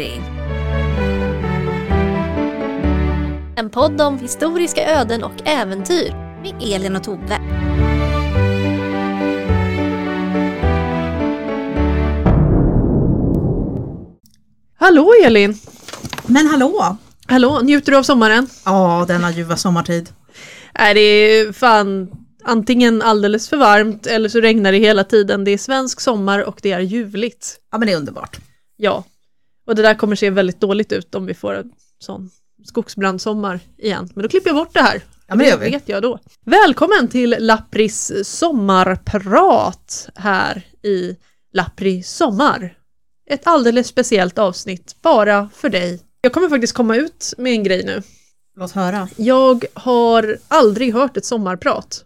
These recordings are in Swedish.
Lappri. En podd om historiska öden och äventyr med Elin och Tove. Hallå Elin! Men hallå! Hallå, njuter du av sommaren? Ja, denna ljuva sommartid. Nej, det är fan antingen alldeles för varmt eller så regnar det hela tiden. Det är svensk sommar och det är ljuvligt. Ja, men det är underbart. Ja, och det där kommer se väldigt dåligt ut om vi får en sån skogsbrandsommar igen. Men då klipper jag bort det här. Ja, men det vet jag då. Välkommen till Lappris sommarprat här i Lappri sommar. Ett alldeles speciellt avsnitt bara för dig. Jag kommer faktiskt komma ut med en grej nu. Låt höra. Jag har aldrig hört ett sommarprat.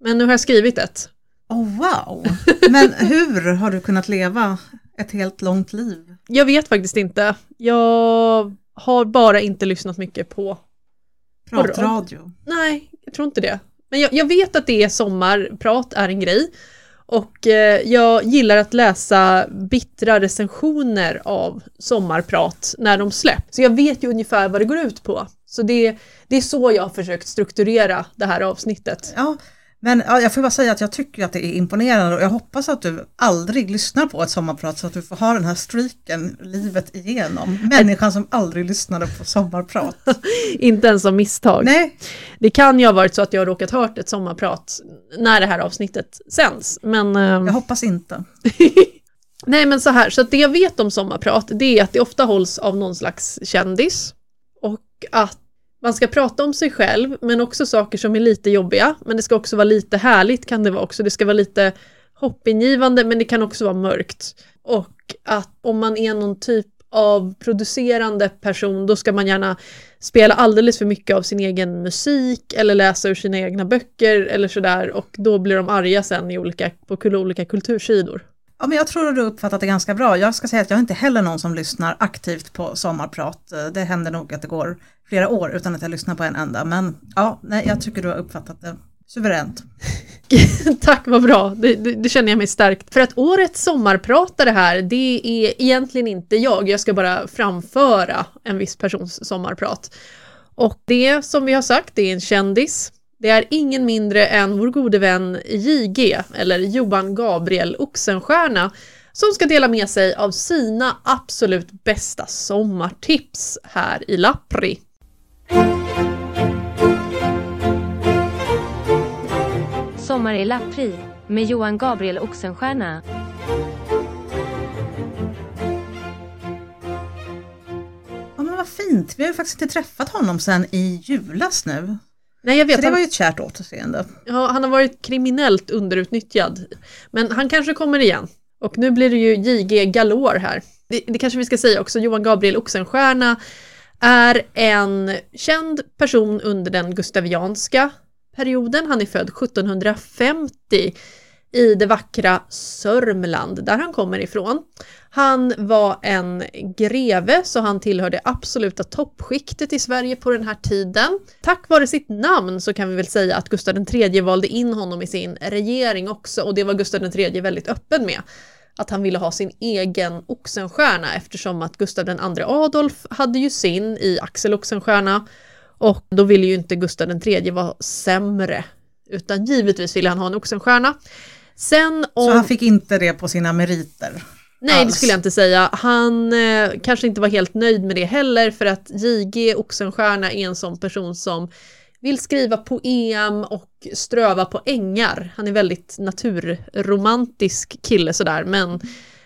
Men nu har jag skrivit ett. Oh, wow! Men hur har du kunnat leva ett helt långt liv? Jag vet faktiskt inte. Jag har bara inte lyssnat mycket på... Pratradio. Nej, jag tror inte det. Men jag, jag vet att det är sommarprat är en grej. Och eh, jag gillar att läsa bittra recensioner av sommarprat när de släpps. Så jag vet ju ungefär vad det går ut på. Så det, det är så jag har försökt strukturera det här avsnittet. Ja, men ja, jag får bara säga att jag tycker att det är imponerande och jag hoppas att du aldrig lyssnar på ett sommarprat så att du får ha den här streaken livet igenom. Människan som aldrig lyssnade på sommarprat. Inte ens av misstag. Nej, Det kan ju ha varit så att jag har råkat hört ett sommarprat när det här avsnittet sänds. Men, ehm, jag hoppas inte. nej men så här, så att det jag vet om sommarprat det är att det ofta hålls av någon slags kändis. Och att man ska prata om sig själv men också saker som är lite jobbiga. Men det ska också vara lite härligt kan det vara också. Det ska vara lite hoppingivande men det kan också vara mörkt. Och att om man är någon typ av producerande person då ska man gärna spela alldeles för mycket av sin egen musik eller läsa ur sina egna böcker eller sådär och då blir de arga sen i olika, på olika kultursidor. Ja, men jag tror att du har uppfattat det ganska bra. Jag ska säga att jag inte heller någon som lyssnar aktivt på sommarprat. Det händer nog att det går flera år utan att jag lyssnar på en enda. Men ja, nej, jag tycker du har uppfattat det suveränt. Tack vad bra, det, det, det känner jag mig stärkt. För att årets sommarpratare här, det är egentligen inte jag, jag ska bara framföra en viss persons sommarprat. Och det som vi har sagt, det är en kändis. Det är ingen mindre än vår gode vän JG, eller Johan Gabriel Oxenstierna, som ska dela med sig av sina absolut bästa sommartips här i Lappri. Sommar i Lappri med Johan Gabriel Oxenstierna. Ja, men vad fint. Vi har ju faktiskt inte träffat honom sedan i julas nu. Nej, jag vet, Så det var ju ett kärt återseende. Ja, han har varit kriminellt underutnyttjad. Men han kanske kommer igen. Och nu blir det ju JG Galore här. Det, det kanske vi ska säga också, Johan Gabriel Oxenstierna är en känd person under den gustavianska perioden. Han är född 1750 i det vackra Sörmland, där han kommer ifrån. Han var en greve, så han tillhör det absoluta toppskiktet i Sverige på den här tiden. Tack vare sitt namn så kan vi väl säga att Gustav III valde in honom i sin regering också och det var Gustav III väldigt öppen med. Att han ville ha sin egen Oxenstierna eftersom att Gustav II Adolf hade ju sin i Axel Oxenstierna och då ville ju inte Gustav III vara sämre utan givetvis ville han ha en Oxenstierna. Sen om... Så han fick inte det på sina meriter. Nej, det alls. skulle jag inte säga. Han eh, kanske inte var helt nöjd med det heller för att JG Oxenstierna är en sån person som vill skriva poem och ströva på ängar. Han är väldigt naturromantisk kille sådär men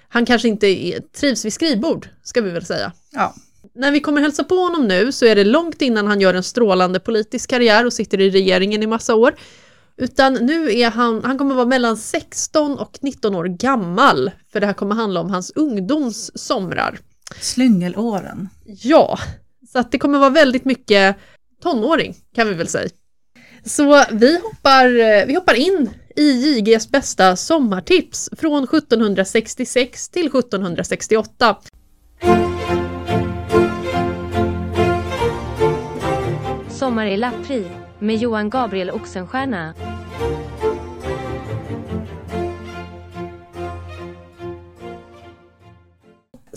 han kanske inte är, trivs vid skrivbord, ska vi väl säga. Ja, När vi kommer hälsa på honom nu så är det långt innan han gör en strålande politisk karriär och sitter i regeringen i massa år. Utan nu är han, han kommer vara mellan 16 och 19 år gammal. För det här kommer handla om hans ungdomssomrar. slyngelåren. Ja, så att det kommer vara väldigt mycket tonåring kan vi väl säga. Så vi hoppar, eh, vi hoppar in i JGs bästa sommartips från 1766 till 1768. Sommar i Lappri med Johan Gabriel Oxenstierna.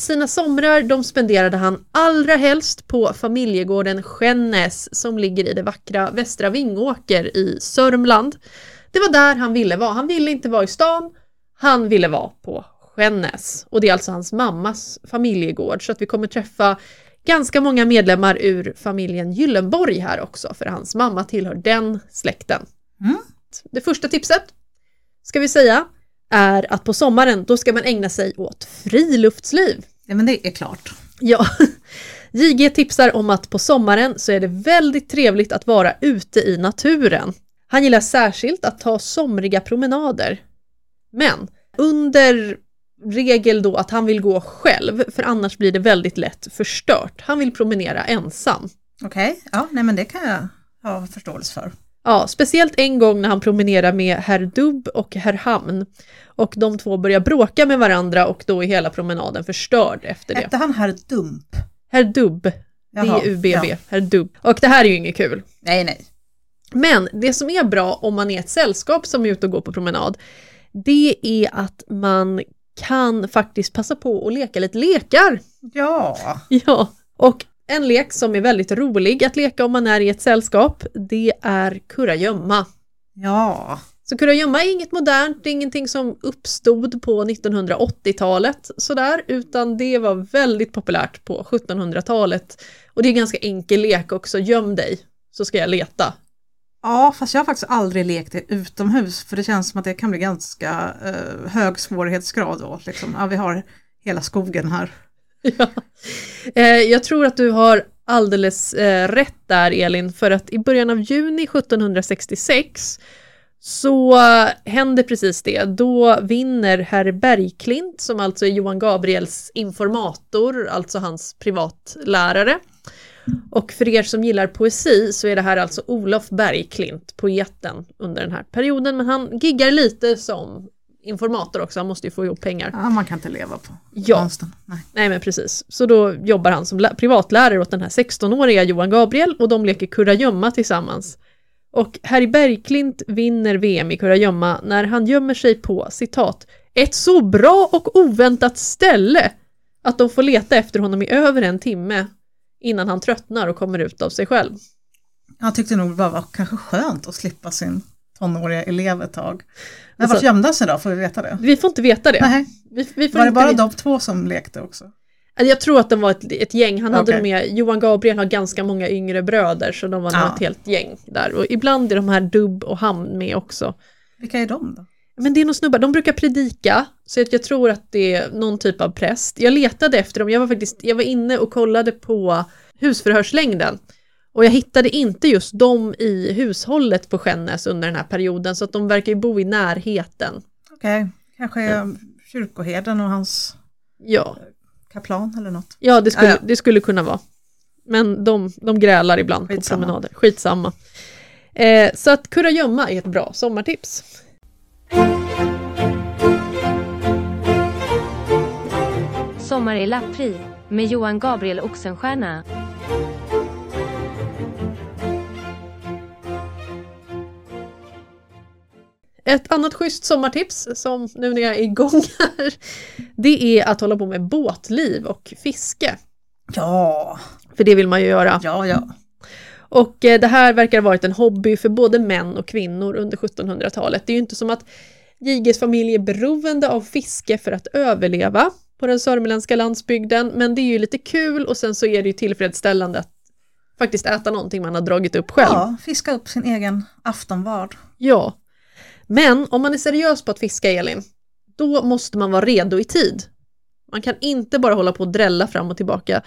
sina somrar de spenderade han allra helst på familjegården Skännäs som ligger i det vackra Västra Vingåker i Sörmland. Det var där han ville vara. Han ville inte vara i stan, han ville vara på Skännäs. Och det är alltså hans mammas familjegård så att vi kommer träffa ganska många medlemmar ur familjen Gyllenborg här också för hans mamma tillhör den släkten. Mm. Det första tipset ska vi säga är att på sommaren då ska man ägna sig åt friluftsliv. Ja, men det är klart. Ja, JG tipsar om att på sommaren så är det väldigt trevligt att vara ute i naturen. Han gillar särskilt att ta somriga promenader. Men under regel då att han vill gå själv, för annars blir det väldigt lätt förstört. Han vill promenera ensam. Okej, ja, nej men det kan jag ha förståelse för. Ja, speciellt en gång när han promenerar med herr Dubb och herr Hamn. Och de två börjar bråka med varandra och då är hela promenaden förstörd efter det. Hette han herr Dump? Herr Dubb, D-U-B-B, ja. herr Dubb. Och det här är ju inget kul. Nej, nej. Men det som är bra om man är ett sällskap som är ute och går på promenad, det är att man kan faktiskt passa på att leka lite lekar. Ja, Ja, och en lek som är väldigt rolig att leka om man är i ett sällskap, det är kurragömma. ja. Så kurragömma är inget modernt, det är ingenting som uppstod på 1980-talet sådär, utan det var väldigt populärt på 1700-talet. Och det är en ganska enkel lek också, göm dig så ska jag leta. Ja, fast jag har faktiskt aldrig lekt det utomhus för det känns som att det kan bli ganska eh, hög svårighetsgrad då. Liksom. Ja, vi har hela skogen här. Ja. Eh, jag tror att du har alldeles eh, rätt där Elin, för att i början av juni 1766 så händer precis det. Då vinner herr Bergklint, som alltså är Johan Gabriels informator, alltså hans privatlärare. Och för er som gillar poesi så är det här alltså Olof Bergklint, poeten under den här perioden, men han giggar lite som informator också, han måste ju få ihop pengar. Ja, man kan inte leva på Ja. konsten. Nej. Nej men precis. Så då jobbar han som lä- privatlärare åt den här 16-åriga Johan Gabriel och de leker kurragömma tillsammans. Och Harry Bergklint vinner VM i kurragömma när han gömmer sig på citat ett så bra och oväntat ställe att de får leta efter honom i över en timme innan han tröttnar och kommer ut av sig själv. Jag tyckte nog det bara var kanske skönt att slippa sin tonåriga elev ett tag. Men Alltså- vart gömde han sig då? Får vi veta det? Vi får inte veta det. Nej. Vi, vi Var det bara veta- de två som lekte också? Jag tror att de var ett, ett gäng, han hade med, Johan Gabriel har ganska många yngre bröder så de var nog Ja. ett helt gäng där. Och ibland är de här Dubb och Hamn med också. Vilka är de då? Men det är nog snubbar, de brukar predika, så att jag tror att det är någon typ av präst. Jag letade efter dem, jag var faktiskt, jag var inne och kollade på husförhörslängden. Och jag hittade inte just dem i hushållet på Skännäs under den här perioden, så att de verkar ju bo i närheten. Okej, kanske är kyrkoherden och hans Ja, kaplan eller något. ja det skulle, Ja, ja. det skulle kunna vara. Men de, de grälar ibland Skitsamma. på promenader, skitsamma. Eh, så att kurragömma är ett bra sommartips. Sommar i Lappri med Johan Gabriel Oxenstierna. Ett annat schysst sommartips, som nu när jag är igång här, det är att hålla på med båtliv och fiske. Ja, För det vill man ju göra. ja, ja. Och eh, det här verkar ha varit en hobby för både män och kvinnor under 1700-talet. Det är ju inte som att Jiges familj är beroende av fiske för att överleva på den sörmländska landsbygden, men det är ju lite kul och sen så är det ju tillfredsställande att faktiskt äta någonting man har dragit upp själv. Ja, fiska upp sin egen aftonvard. Ja. Men om man är seriös på att fiska, Elin, då måste man vara redo i tid. Man kan inte bara hålla på och drälla fram och tillbaka.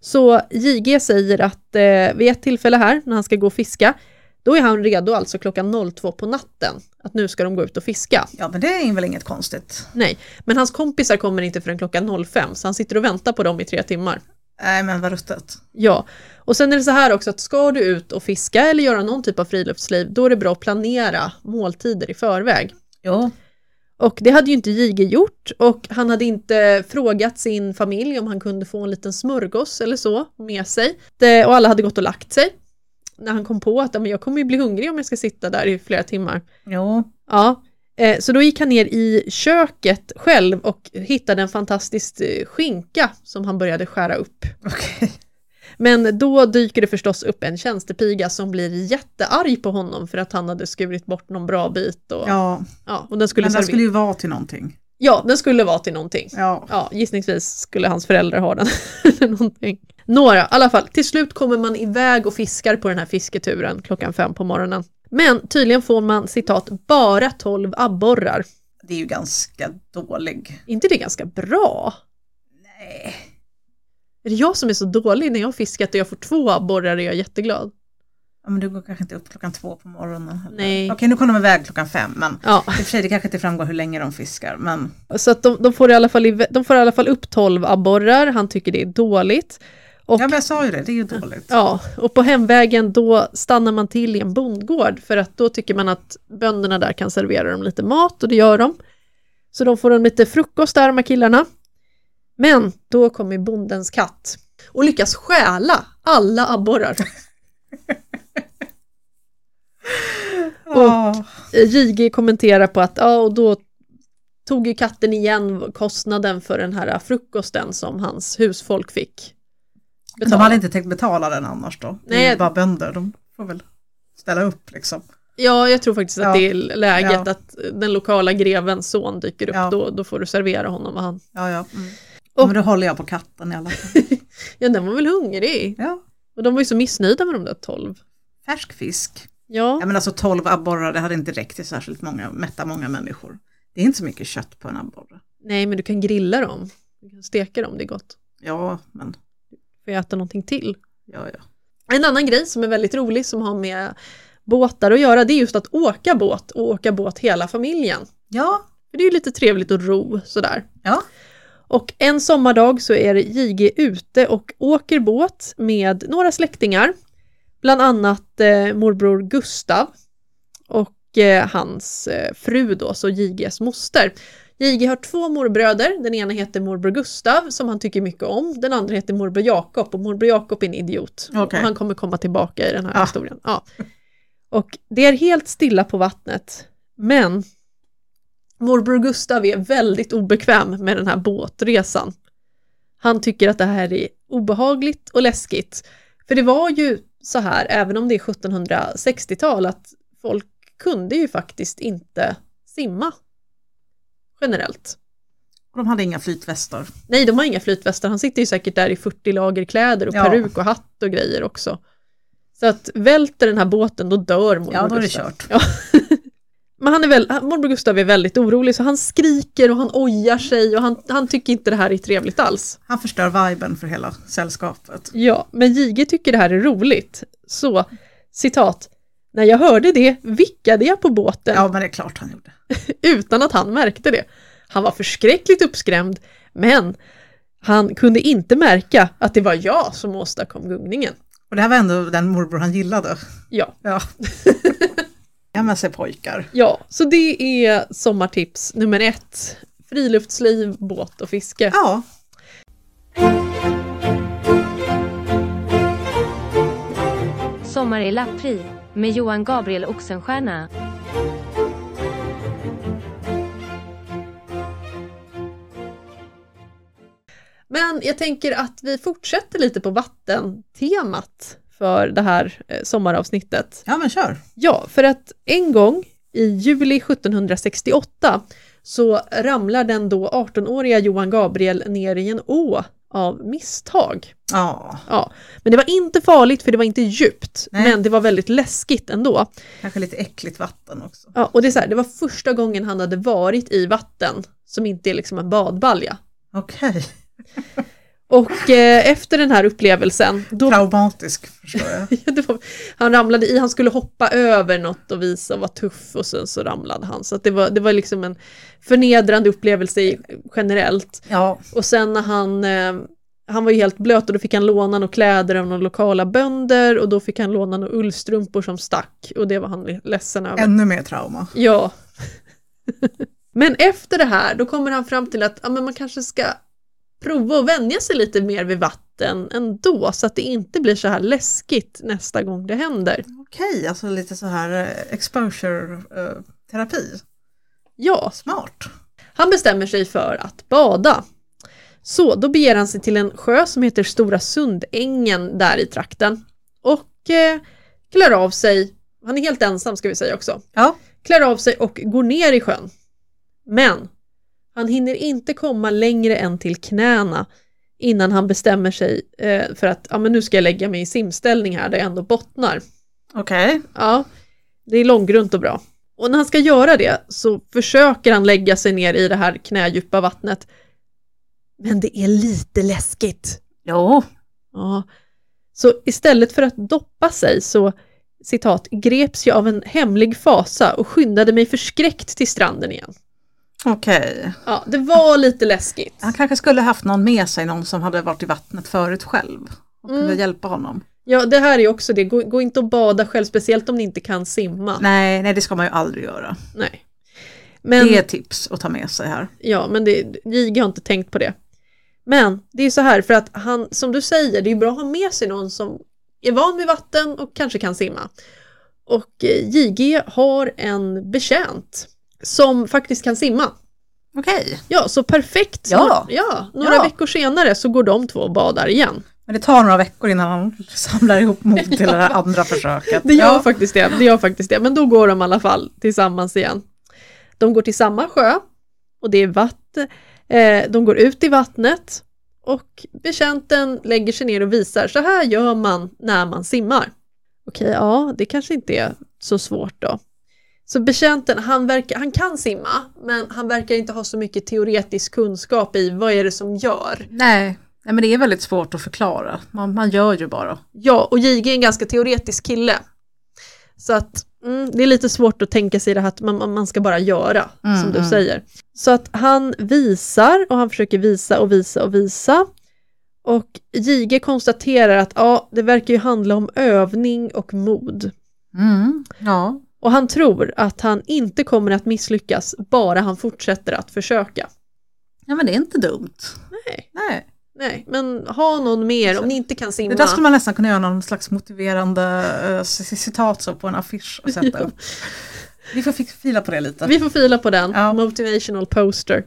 Så JG säger att eh, vid ett tillfälle här, när han ska gå och fiska, då är han redo alltså klockan 02 på natten, att nu ska de gå ut och fiska. Ja, men det är väl inget konstigt. Nej, men hans kompisar kommer inte förrän klockan 05, så han sitter och väntar på dem i tre timmar. Nej, men vad ruttet. Ja, och sen är det så här också att ska du ut och fiska eller göra någon typ av friluftsliv, då är det bra att planera måltider i förväg. Jo, Och det hade ju inte JG gjort och han hade inte frågat sin familj om han kunde få en liten smörgås eller så med sig. Det, och alla hade gått och lagt sig. När han kom på att "Ja, men jag kommer ju bli hungrig om jag ska sitta där i flera timmar. jo. Ja, Eh, Så då gick han ner i köket själv och hittade en fantastisk eh, skinka som han började skära upp. Okej. Men då dyker det förstås upp en tjänstepiga som blir jättearg på honom för att han hade skurit bort någon bra bit. Och, ja. Ja, och den skulle men den skulle ju vara till någonting. Ja, den skulle vara till någonting. Ja. Ja, gissningsvis skulle hans föräldrar ha den. någonting. Några, i alla fall. Till slut kommer man iväg och fiskar på den här fisketuren klockan fem på morgonen. Men tydligen får man citat bara 12 abborrar. Det är ju ganska dålig. Inte det ganska bra? Nej. Är det jag som är så dålig när jag har fiskat och jag får två abborrar är jag jätteglad. Ja, men du går kanske inte upp klockan två på morgonen. Nej. Okej, nu kommer de iväg klockan fem, men Ja, i och för sig det kanske inte framgår hur länge de fiskar, men så att de, de, får i alla fall, i- de får i alla fall upp 12 abborrar. Han tycker det är dåligt. Och ja, men jag sa ju det, det är ju dåligt. Ja, och på hemvägen då stannar man till i en bondgård för att då tycker man att bönderna där kan servera dem lite mat och det gör de. Så de får en lite frukost där, de här killarna. Men då kommer bondens katt och lyckas stjäla alla abborrar. Ja. JG kommenterar på att ja, och då tog ju katten igen kostnaden för den här frukosten som hans husfolk fick. De hade inte tänkt betala den annars då. Det är Nej. bara bönder, de får väl ställa upp liksom. Ja, jag tror faktiskt att Ja. det är läget Ja. att den lokala grevens son dyker upp, Ja. då, då får du servera honom. Och han, Ja, ja. Mm. Och- Men då håller jag på katten i alla fall. ja, den var väl hungrig. Ja, Och de var ju så missnöjda med de där tolv. färsk fisk. Ja, Ja men alltså 12 abborrar, det hade inte räckt till särskilt många, mätta många människor. Det är inte så mycket kött på en abborre. nej men du kan grilla dem. Du kan steka dem, det är gott. Ja, men Får jag äta någonting till. ja, ja. En annan grej som är väldigt rolig som har med båtar att göra, det är just att åka båt och åka båt hela familjen. Ja, För det är ju lite trevligt att ro sådär. ja. Och en sommardag så är JG ute och åker båt med några släktingar. Bland annat eh, morbror Gustav och eh, hans eh, fru då, så JGs moster. JG har två morbröder, den ena heter morbror Gustav som han tycker mycket om, den andra heter morbror Jakob och morbror Jakob är en idiot. Och han kommer komma tillbaka i den här Ja. historien. Ja. Och det är helt stilla på vattnet, men morbror Gustav är väldigt obekväm med den här båtresan. Han tycker att det här är obehagligt och läskigt. För det var ju så här, även om det är 1760-tal, att folk kunde ju faktiskt inte simma. Generellt. Och de hade inga flytvästar. Nej, de har inga flytvästar. Han sitter ju säkert där i 40 lager kläder och Ja. peruk och hatt och grejer också. Så att välter den här båten, då dör morbror Ja, då är det Gustav. kört. Ja. Men han är väl, morbror Gustav är väldigt orolig så han skriker och han ojar sig och han, han tycker inte det här är trevligt alls. Han förstör viben för hela sällskapet. Ja, men JG tycker det här är roligt. Så, citat, när jag hörde det vickade jag på båten Ja, men det är klart han gjorde. utan att han märkte det. Han var förskräckligt uppskrämd, men han kunde inte märka att det var jag som åstadkom gungningen. Och det här var ändå den morbror han gillade. Ja, Ja. ja men se pojkar. ja, så det är sommartips nummer ett. Friluftsliv, båt och fiske. Ja, Sommar i Lappri med Johan Gabriel Oxenstierna. Men jag tänker att vi fortsätter lite på vattentemat för det här eh, sommaravsnittet. ja men kör. Ja, för att en gång i juli 1768 så ramlar den då 18-åriga Johan Gabriel ner i en å av misstag. Ja, Ja, men det var inte farligt för det var inte djupt, Nej. men det var väldigt läskigt ändå. kanske lite äckligt vatten också. Ja, och det är så här, det var första gången han hade varit i vatten som inte är liksom en badbalja. Okej, Och eh, efter den här upplevelsen, då traumatisk förstår jag. Var, han ramlade i, han skulle hoppa över något och visa och vara tuff och sen så ramlade han. Så det, var, det var liksom en förnedrande upplevelse i, generellt. Ja, Och sen när han, eh, han var ju helt blöt och då fick han låna några kläder av några lokala bönder och då fick han låna några ullstrumpor som stack och det var han ledsen över. ännu mer trauma. Ja. men efter det här, då kommer han fram till att ja, men man kanske ska prova att vänja sig lite mer vid vatten ändå, så att det inte blir så här läskigt nästa gång det händer. Okej, alltså lite så här eh, exposure-terapi. Ja, Smart. han bestämmer sig för att bada. Så då beger han sig till en sjö som heter Stora Sundängen där i trakten. Och eh, klär av sig, han är helt ensam ska vi säga också, Ja. klär av sig och går ner i sjön. Men han hinner inte komma längre än till knäna innan han bestämmer sig eh, för att ja, men nu ska jag lägga mig i simställning här där jag ändå bottnar. Okej. Ja, det är långgrunt och bra. Och när han ska göra det så försöker han lägga sig ner i det här knädjupa vattnet. Men det är lite läskigt. Jo. Ja. Så istället för att doppa sig så, citat, greps jag av en hemlig fasa och skyndade mig förskräckt till stranden igen. Okej. Ja, det var lite läskigt. Han kanske skulle haft någon med sig, någon som hade varit i vattnet förut själv. Och kunde Mm. hjälpa honom. Ja, det här är också det. Gå, gå inte och bada själv, speciellt om ni inte kan simma. Nej, nej det ska man ju aldrig göra. Nej. Men, Det är tips att ta med sig här. Ja, men det, JG har inte tänkt på det. Men det är så här, för att han, som du säger, det är bra att ha med sig någon som är van vid vatten och kanske kan simma. Och eh, JG har en betjänt som faktiskt kan simma. Okej. Ja, så perfekt. Ja. Några, ja, några Ja. veckor senare så går de två och badar igen. Men det tar några veckor innan han samlar ihop mod till det här andra försöket. Det gör ja. faktiskt det, det gör faktiskt det. Men då går de i alla fall tillsammans igen. De går till samma sjö och det är vatten. Eh, de går ut i vattnet och betjänten lägger sig ner och visar, så här gör man när man simmar. Okej, ja, det kanske inte är så svårt då. Så betjänten, han, verkar, han kan simma, men han verkar inte ha så mycket teoretisk kunskap i vad är det som gör. Nej. Nej, men det är väldigt svårt att förklara. Man, man gör ju bara. Ja, och JG är en ganska teoretisk kille. Så att mm, det är lite svårt att tänka sig det här att man, man- ska bara göra, Mm, som du mm. säger. Så att han visar och han försöker visa och visa och visa. Och JG konstaterar att ja, det verkar ju handla om övning och mod. Mm. Ja. Och han tror att han inte kommer att misslyckas bara han fortsätter att försöka. ja, men det är inte dumt. Nej, Nej. nej, men ha någon mer om ni inte kan simma. Det där skulle man nästan kunna göra någon slags motiverande uh, citat så på en affisch och sätta upp. Vi får fi- fila på det lite. Vi får fila på den, Ja. motivational poster.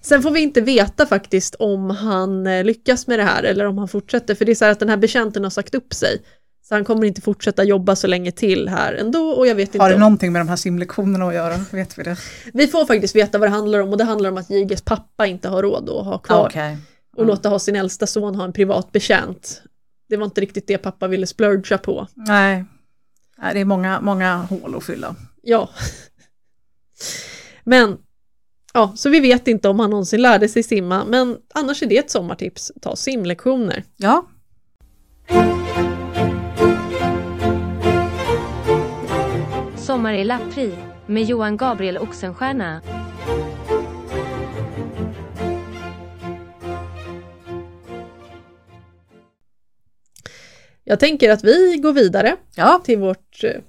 Sen får vi inte veta faktiskt om han eh, lyckas med det här eller om han fortsätter, för det är så här att den här betjänten har sagt upp sig. Så han kommer inte fortsätta jobba så länge till här ändå och jag vet inte Har det om... någonting med de här simlektionerna att göra? Vet vi det? Vi får faktiskt veta vad det handlar om och det handlar om att JGs pappa inte har råd att ha kvar Okej. och låta ha sin äldsta son ha en privat betjänt. Det var inte riktigt det pappa ville splurga på. Nej. Nej, det är många, många hål att fylla. Ja. Men, ja, så vi vet inte om han någonsin lärde sig simma, men annars är det ett sommartips. Ta simlektioner. Ja. Sommar i Lappri med Johan Gabriel Oxenstierna. Jag tänker att vi går vidare Ja. till vårt... eh, ja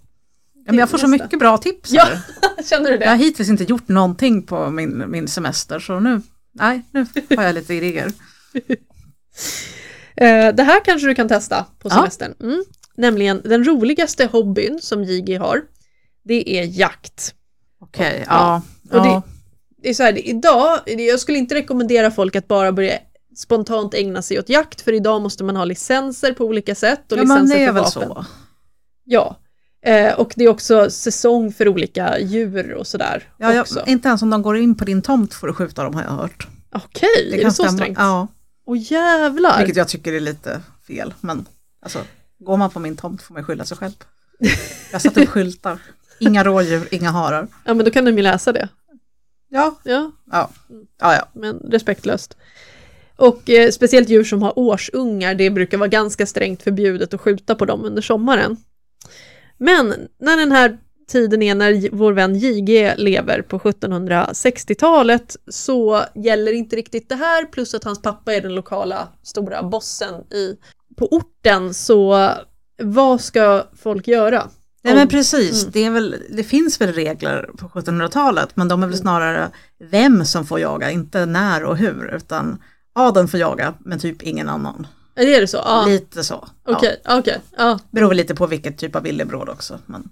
men jag får så mycket bra tips Ja, känner du Jag har det? hittills inte gjort någonting på min, min semester så nu, nej, nu har jag lite idéer. Eh, Det här kanske du kan testa på Ja. semestern. Mm. Nämligen den roligaste hobbyn som JG har, det är jakt. Okej, Ja. ja. Och ja. Det är så här, det- idag, jag skulle inte rekommendera folk att bara börja spontant ägna sig åt jakt, för idag måste man ha licenser på olika sätt och ja licenser det för väl vapen. så. Ja, eh, och det är också säsong för olika djur och sådär. Ja, jag, inte ens om de går in på din tomt får du skjuta dem har jag hört. Okej, är det så stämma. strängt? Ja, Åh jävlar! vilket jag tycker är lite fel. Men alltså, går man på min tomt får man skylla sig själv. Jag satt upp skyltar. Inga rådjur, inga harar. Ja men då kan de ju läsa det. Ja, Ja, ja, ja. ja. men respektlöst. Och eh, speciellt djur som har årsungar, det brukar vara ganska strängt förbjudet att skjuta på dem under sommaren. Men när den här tiden är när vår vän JG lever på 1760-talet så gäller inte riktigt det här, plus att hans pappa är den lokala stora bossen i, på orten, så vad ska folk göra? Nej men precis, Mm. det, är väl, det finns väl regler på 1700-talet men de är väl snarare vem som får jaga, inte när och hur utan adeln får jaga men typ ingen annan. Är det så? Ja, Lite så. Okej, okej, ja, Beror väl lite på vilket typ av villebråd också. Men,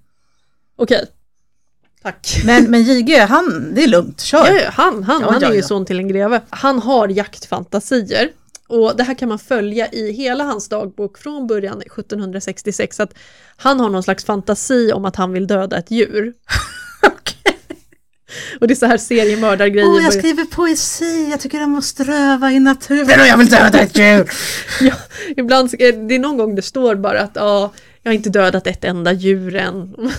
okej. Tack. Men, men JG, han, det är lugnt, kör. Ja, han, han, Ja, han ja, är ju son till en greve. Han har jaktfantasier. Och det här kan man följa i hela hans dagbok från början 1766. Att han har någon slags fantasi om att han vill döda ett djur. Och det är så här seriemördargrejer. Åh, jag börjar- skriver poesi, jag tycker om att ströva i naturen och jag vill döda ett djur. Ja, ibland, ska- det är någon gång det står bara att ja, jag har inte dödat ett enda djur än.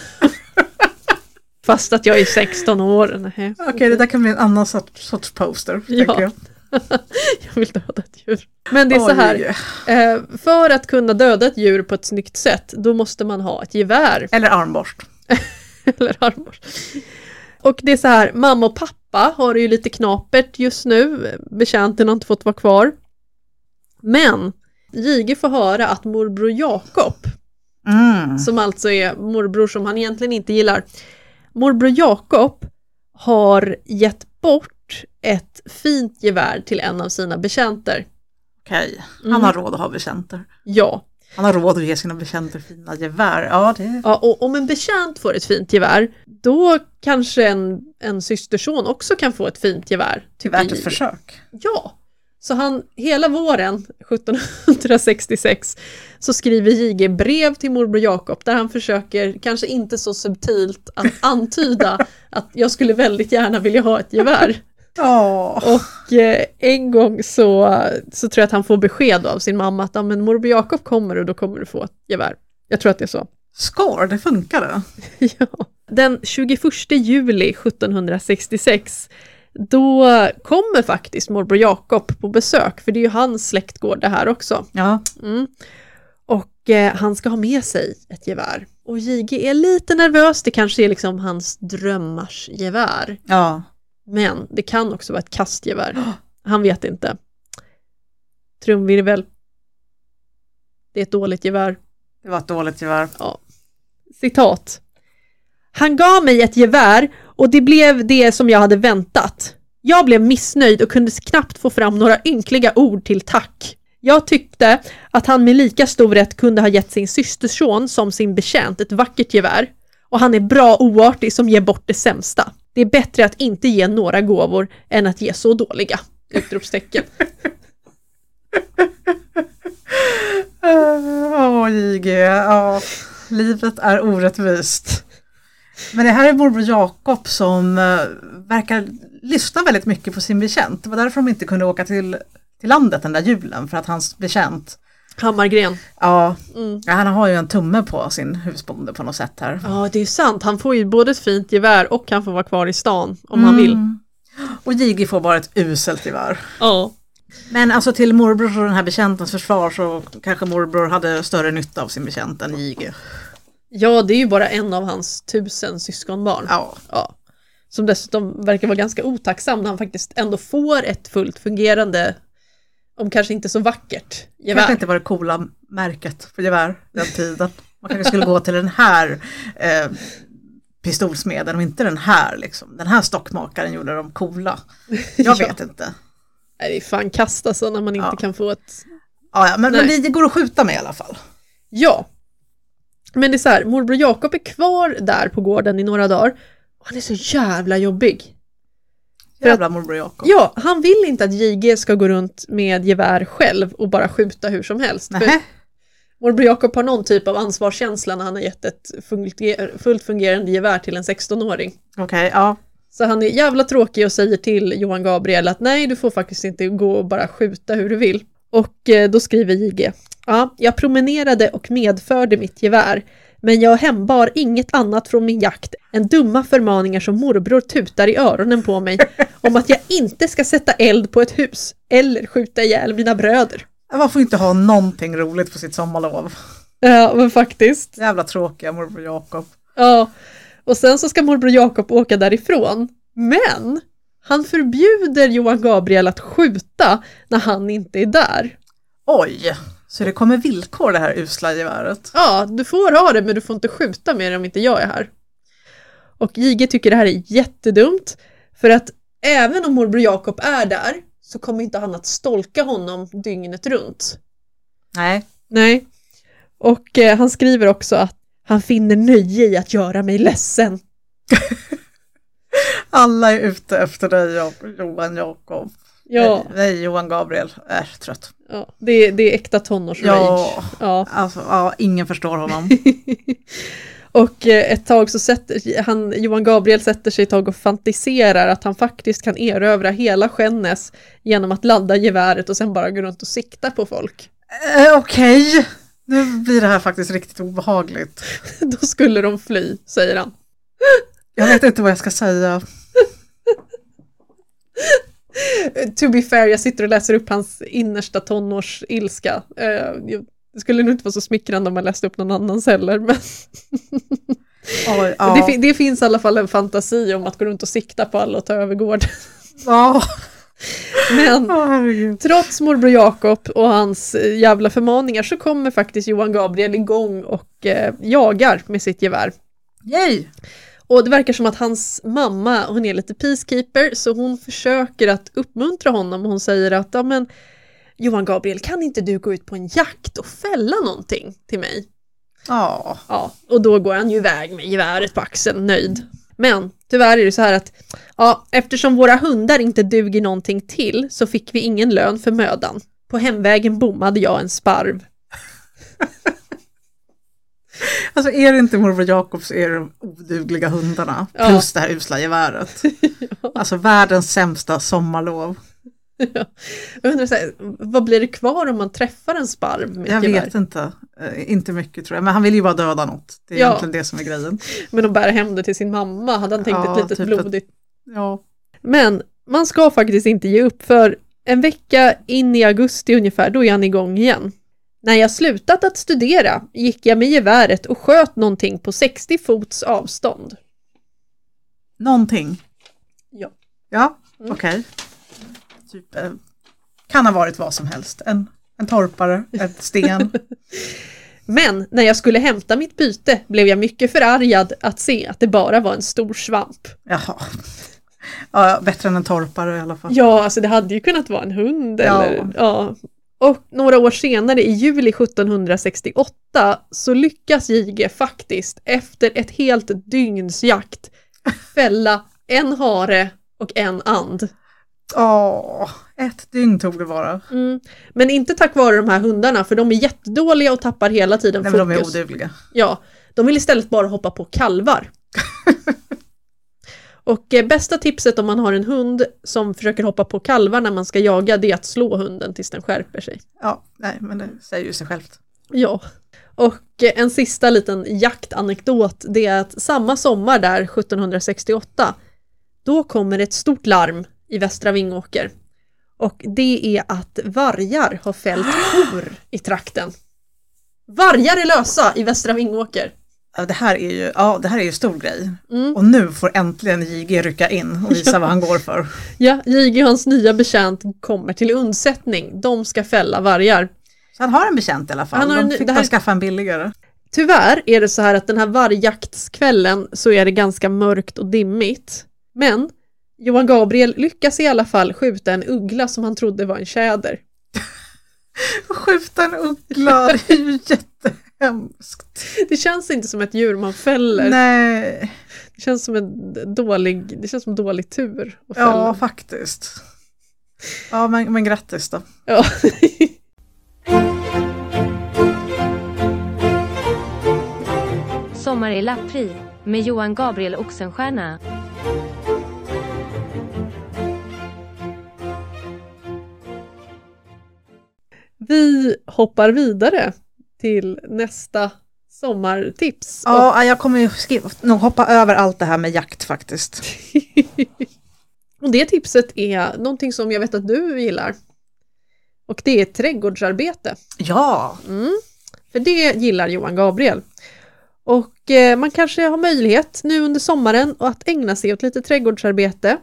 Fast att jag är 16 år. Okej, det där kan bli en annan sorts, sorts poster. Ja. tänker jag. Jag vill döda ett djur. Men det är så här, eh, för att kunna döda ett djur på ett snyggt sätt, då måste man ha ett gevär Eller armborst. eller armborst. Och det är så här, mamma och pappa har det ju lite knapert just nu, betjänten har inte fått vara kvar. Men Jige får höra att morbror Jakob, Mm. som alltså är morbror som han egentligen inte gillar, morbror Jakob har gett bort ett fint gevär till en av sina betjänter. Okej, han Mm. har råd att ha betjänter. Ja, Han har råd att ge sina betjänter fina gevär. Ja, det... Ja, och om en betjänt får ett fint gevär, då kanske en, en systerson också kan få ett fint gevär. Det är värt ett försök. Ja, så han hela våren 1766 så skriver Jige brev till morbror Jakob där han försöker, kanske inte så subtilt, att antyda att jag skulle väldigt gärna vilja ha ett gevär. Ja. Och eh, en gång så, så tror jag att han får besked av sin mamma att ja, men morbror Jakob kommer och då kommer du få ett gevär. Jag tror att det är så. Skår, det funkade. Ja. Den 21 juli 1766 då kommer faktiskt morbror Jakob på besök, för det är ju hans släktgård det här också. Ja. Mm. Och eh, han ska ha med sig ett gevär. Och JG är lite nervös, det kanske är liksom hans drömmars gevär. Ja. Men det kan också vara ett kastgevär. Han vet inte. Trumvirvel. Det är ett dåligt gevär. Det var ett dåligt gevär. Citat. Han gav mig ett gevär och det blev det som jag hade väntat. Jag blev missnöjd och kunde knappt få fram några ynkliga ord till tack. Jag tyckte att han med lika stor rätt kunde ha gett sin systerson som sin betjänt ett vackert gevär. Och han är bra oartig som ger bort det sämsta. Det är bättre att inte ge några gåvor än att ge så dåliga. Utropstecken. Åh, JG. Ja. Livet är orättvist. Men det här är morbror Jakob som eh, verkar lyssna väldigt mycket på sin betjänt. Det var därför de inte kunde åka till, till landet den där julen, för att hans betjänt, Hammargren. ja, Mm. ja, han har ju en tumme på sin husbonde på något sätt här. Ja, det är sant. Han får ju både ett fint gevär och han får vara kvar i stan om han vill. Mm. Och JG får bara ett uselt gevär. Ja. Men alltså till morbrors och den här betjäntens försvar så kanske morbror hade större nytta av sin betjänt än JG. Ja, det är ju bara en av hans tusen syskonbarn. Ja. Ja. Som dessutom verkar vara ganska otacksam när han faktiskt ändå får ett fullt fungerande, om kanske inte så vackert, Kanske gevär. inte var det coola märket på gevär den tiden. Man kanske skulle gå till den här eh, pistolsmeden och inte den här liksom. Den här stockmakaren gjorde dem coola. Jag Ja. vet inte. Nej, det är fan kast alltså när man inte Ja. kan få ett... Ja, ja, men, men det går att skjuta med i alla fall. Ja. Men det är så här, morbror Jakob är kvar där på gården i några dagar. Han är så jävla jobbig. Jävla morbror Jakob. Ja, han vill inte att JG ska gå runt med gevär själv och bara skjuta hur som helst. Morbror Jakob har någon typ av ansvarskänsla när han har gett ett funger- fullt fungerande gevär till en 16-åring. Okej, ja. Så han är jävla tråkig och säger till Johan Gabriel att nej, du får faktiskt inte gå och bara skjuta hur du vill. Och eh, då skriver JG. Ja, jag promenerade och medförde mitt gevär, men jag hembar inget annat från min jakt än dumma förmaningar som morbror tutar i öronen på mig om att jag inte ska sätta eld på ett hus eller skjuta ihjäl mina bröder. Man får inte ha någonting roligt på sitt sommarlov. Ja, men faktiskt. Jävla tråkiga morbror Jakob. Ja, och sen så ska morbror Jakob åka därifrån. Men han förbjuder Johan Gabriel att skjuta när han inte är där. Oj, så det kommer villkor det här usla geväret. Ja, du får ha det men du får inte skjuta med det om inte jag är här. Och Jige tycker det här är jättedumt för att även om morbror Jakob är där så kommer inte han att stolka honom dygnet runt. Nej, Nej. Och eh, han skriver också att han finner nöje i att göra mig ledsen. Alla är ute efter dig Jo- Johan Jakob. Ja, Nej, Johan Gabriel är trött. ja det, det är äkta tonårsrage. Ja, Ja. alltså ja, ingen förstår honom. Och eh, ett tag så sätter han, Johan Gabriel sätter sig ett tag och fantiserar att han faktiskt kan erövra hela Skännäs genom att ladda geväret och sen bara gå runt och sikta på folk. Eh, Okej, nu blir det här faktiskt riktigt obehagligt. Då skulle de fly, säger han. Jag vet inte vad jag ska säga. To be fair, jag sitter och läser upp hans innersta tonårsilska. Eh, jag- Det skulle nog inte vara så smickrande om man läste upp någon annans heller, men Oj, ja. det, fi- det finns i alla fall en fantasi om att gå runt och sikta på alla och ta över gården. Ja, Men herregud. trots morbror Jakob och hans eh, jävla förmaningar så kommer faktiskt Johan Gabriel igång och eh, jagar med sitt gevär. Yay! Och det verkar som att hans mamma, hon är lite peacekeeper, så hon försöker att uppmuntra honom. Hon säger att, ja men Johan Gabriel, kan inte du gå ut på en jakt och fälla någonting till mig? Ja, Ja, och då går han ju iväg med geväret på axeln, nöjd. Men tyvärr är det så här att, ja, eftersom våra hundar inte duger någonting till så fick vi ingen lön för mödan. På hemvägen bommade jag en sparv. alltså är det inte morbror Jakob så är det de odugliga hundarna. Ja. Plus det här usla geväret. Alltså världens sämsta sommarlov. Jag undrar så här, vad blir det kvar om man träffar en sparv med Jag ett gevär? vet inte. Eh, inte mycket tror jag. Men han vill ju bara döda något. Det är Ja. egentligen det som är grejen. Men att bära hem det till sin mamma, hade han tänkt Ja, ett litet typ ett- blodigt Ja. Men man ska faktiskt inte ge upp för en vecka in i augusti ungefär, då är han igång igen. När jag slutat att studera gick jag med geväret och sköt någonting på 60 fots avstånd. Någonting. Ja. Ja, Mm. okej. Typ, eh, kan ha varit vad som helst. En, en torpare, ett sten. Men när jag skulle hämta mitt byte blev jag mycket förargad att se att det bara var en stor svamp. Jaha. Ja, bättre än en torpare i alla fall. Ja, alltså det hade ju kunnat vara en hund Ja. eller ja. Och några år senare, i juli 1768, så lyckas Jige faktiskt efter ett helt dygns jakt fälla en hare och en and. Åh, ett dygn tog det vara. Mm. Men inte tack vare de här hundarna, för de är jättedåliga och tappar hela tiden Nej, men de är fokus. odugliga. Ja, de vill istället bara hoppa på kalvar. och eh, bästa tipset om man har en hund som försöker hoppa på kalvar när man ska jaga, det är att slå hunden tills den skärper sig. Ja, nej, men det säger ju sig självt. Ja. Och eh, en sista liten jaktanekdot, det är att samma sommar där, 1768, då kommer ett stort larm i Västra Vingåker. Och det är att vargar har fällt kor i trakten. Vargar är lösa i Västra Vingåker. Det här är ju, ja, det här är ju stor grej. Mm. Och nu får äntligen JG rycka in och visa vad han går för. Ja, JG och hans nya betjänt kommer till undsättning. De ska fälla vargar. Så han har en betjänt i alla fall. Han har en- De fick här- skaffa en billigare. Tyvärr är det så här att den här vargjaktskvällen så är det ganska mörkt och dimmigt. Men Johan Gabriel lyckas i alla fall skjuta en uggla som han trodde var en tjäder. Skjuta en uggla, det är ju jättehemskt. Det känns inte som ett djur man fäller. Nej, Det känns som en dålig, det känns som dålig tur att fälla. ja faktiskt. Ja, men, men grattis då. Ja. Sommar i Lappri med Johan Gabriel Oxenstierna. Vi hoppar vidare till nästa sommartips. Ja, jag kommer ju skriva, nog hoppa över allt det här med jakt faktiskt. Och det tipset är någonting som jag vet att du gillar. Och det är trädgårdsarbete. Ja, Mm. För det gillar Johan Gabriel. Och eh, man kanske har möjlighet nu under sommaren att ägna sig åt lite trädgårdsarbete.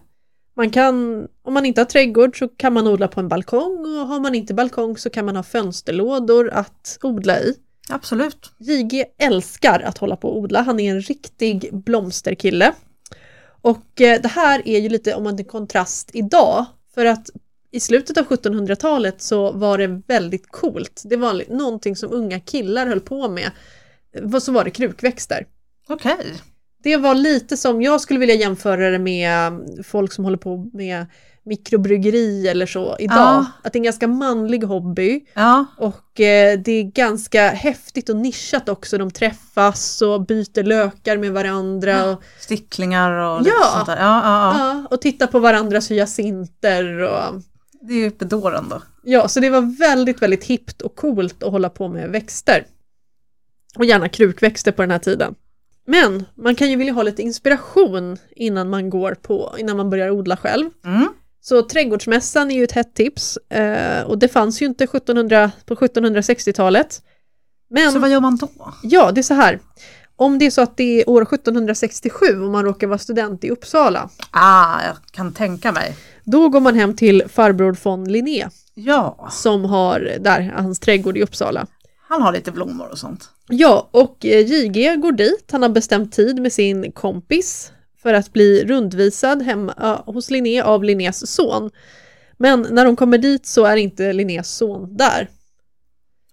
Man kan, om man inte har trädgård så kan man odla på en balkong och har man inte balkong så kan man ha fönsterlådor att odla i. absolut. JG älskar att hålla på och odla. Han är en riktig blomsterkille. Och eh, det här är ju lite om man till kontrast idag. För att i slutet av 1700-talet så var det väldigt coolt. Det var någonting som unga killar höll på med. Vad Så var det krukväxter. Okej. Det var lite som, jag skulle vilja jämföra det med folk som håller på med mikrobryggeri eller så idag. Ja. Att det är en ganska manlig hobby Ja, och eh, det är ganska häftigt och nischat också. De träffas och byter lökar med varandra. Och, sticklingar och lite Ja. sånt där. Ja, ja, ja. ja, och tittar på varandras hyacinter. Och, Det är ju bedårande. ja, så det var väldigt, väldigt hippt och coolt att hålla på med växter. Och gärna krukväxter på den här tiden. Men man kan ju vilja ha lite inspiration innan man går på, innan man börjar odla själv. Mm. Så trädgårdsmässan är ju ett hett tips eh, och det fanns ju inte 1700, på 1760-talet. Men Så vad gör man då? ja, det är så här. Om det är så att det är år 1767 och man råkar vara student i Uppsala, Ah, jag kan tänka mig. då går man hem till farbror von Linné Ja, som har där, hans trädgård i Uppsala. han har lite blommor och sånt. Ja, och eh, JG går dit. Han har bestämt tid med sin kompis för att bli rundvisad hemma hos Linné av Linnés son. Men när de kommer dit så är inte Linnés son där.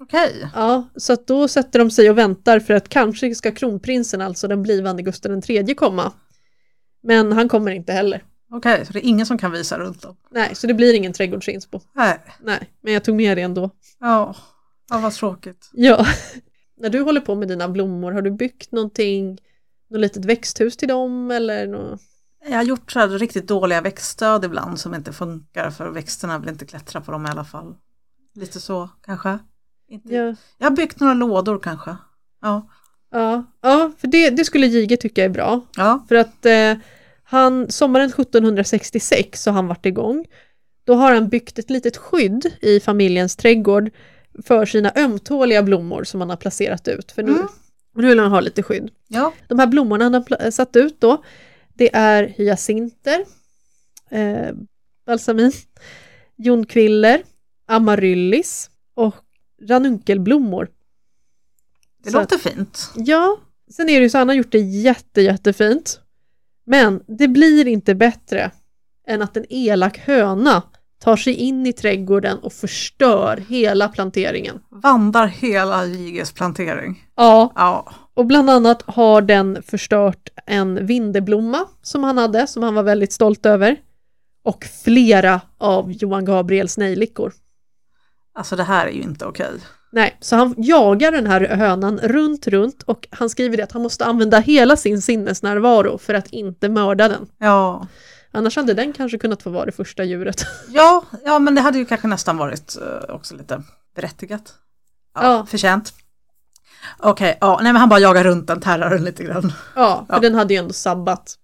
Okej. Ja, så att då sätter de sig och väntar för att kanske ska kronprinsen, alltså den blivande Gustav III, komma. Men han kommer inte heller. Okej, så det är ingen som kan visa runt dem? Nej, så det blir ingen trädgårdsinspo. Nej. Nej, men jag tog med det ändå. Ja, ja vad tråkigt. Ja. När du håller på med dina blommor, har du byggt någonting, något litet växthus till dem eller nå Jag har gjort så här riktigt dåliga växtstöd ibland som inte funkar för växterna vill inte klättra på dem i alla fall. Lite så kanske. Inte. Ja, Jag har byggt några lådor kanske. Ja. ja, ja för det, det skulle Jige tycka är bra. Ja. För att eh, han, sommaren 1766 så har han varit igång. Då har han byggt ett litet skydd i familjens trädgård för sina ömtåliga blommor som han har placerat ut. För nu, Mm. nu vill han ha lite skydd. Ja. De här blommorna han har satt ut då, det är hyacinter, eh, balsamin, jonkviller, amaryllis och ranunkelblommor. Det Så låter fint. Ja, sen är det ju så han har gjort det jätte, jättefint. Men det blir inte bättre än att en elak höna tar sig in i trädgården och förstör hela planteringen. Vandrar hela JGs plantering. Ja, Ja. och bland annat har den förstört en vindeblomma som han hade, som han var väldigt stolt över. Och flera av Johan Gabriels nejlikor. Alltså det här är ju inte okej. Nej, så han jagar den här hönan runt, runt och han skriver det att han måste använda hela sin sinnesnärvaro för att inte mörda den. Ja. Annars hade den kanske kunnat få vara det första djuret. ja, ja, men det hade ju kanske nästan varit eh, också lite berättigat. Ja, Ja. Förtjänt. Okej, ja, nej men han bara jagar runt den, terrar den lite grann. Ja, för Ja. den hade ju ändå sabbat.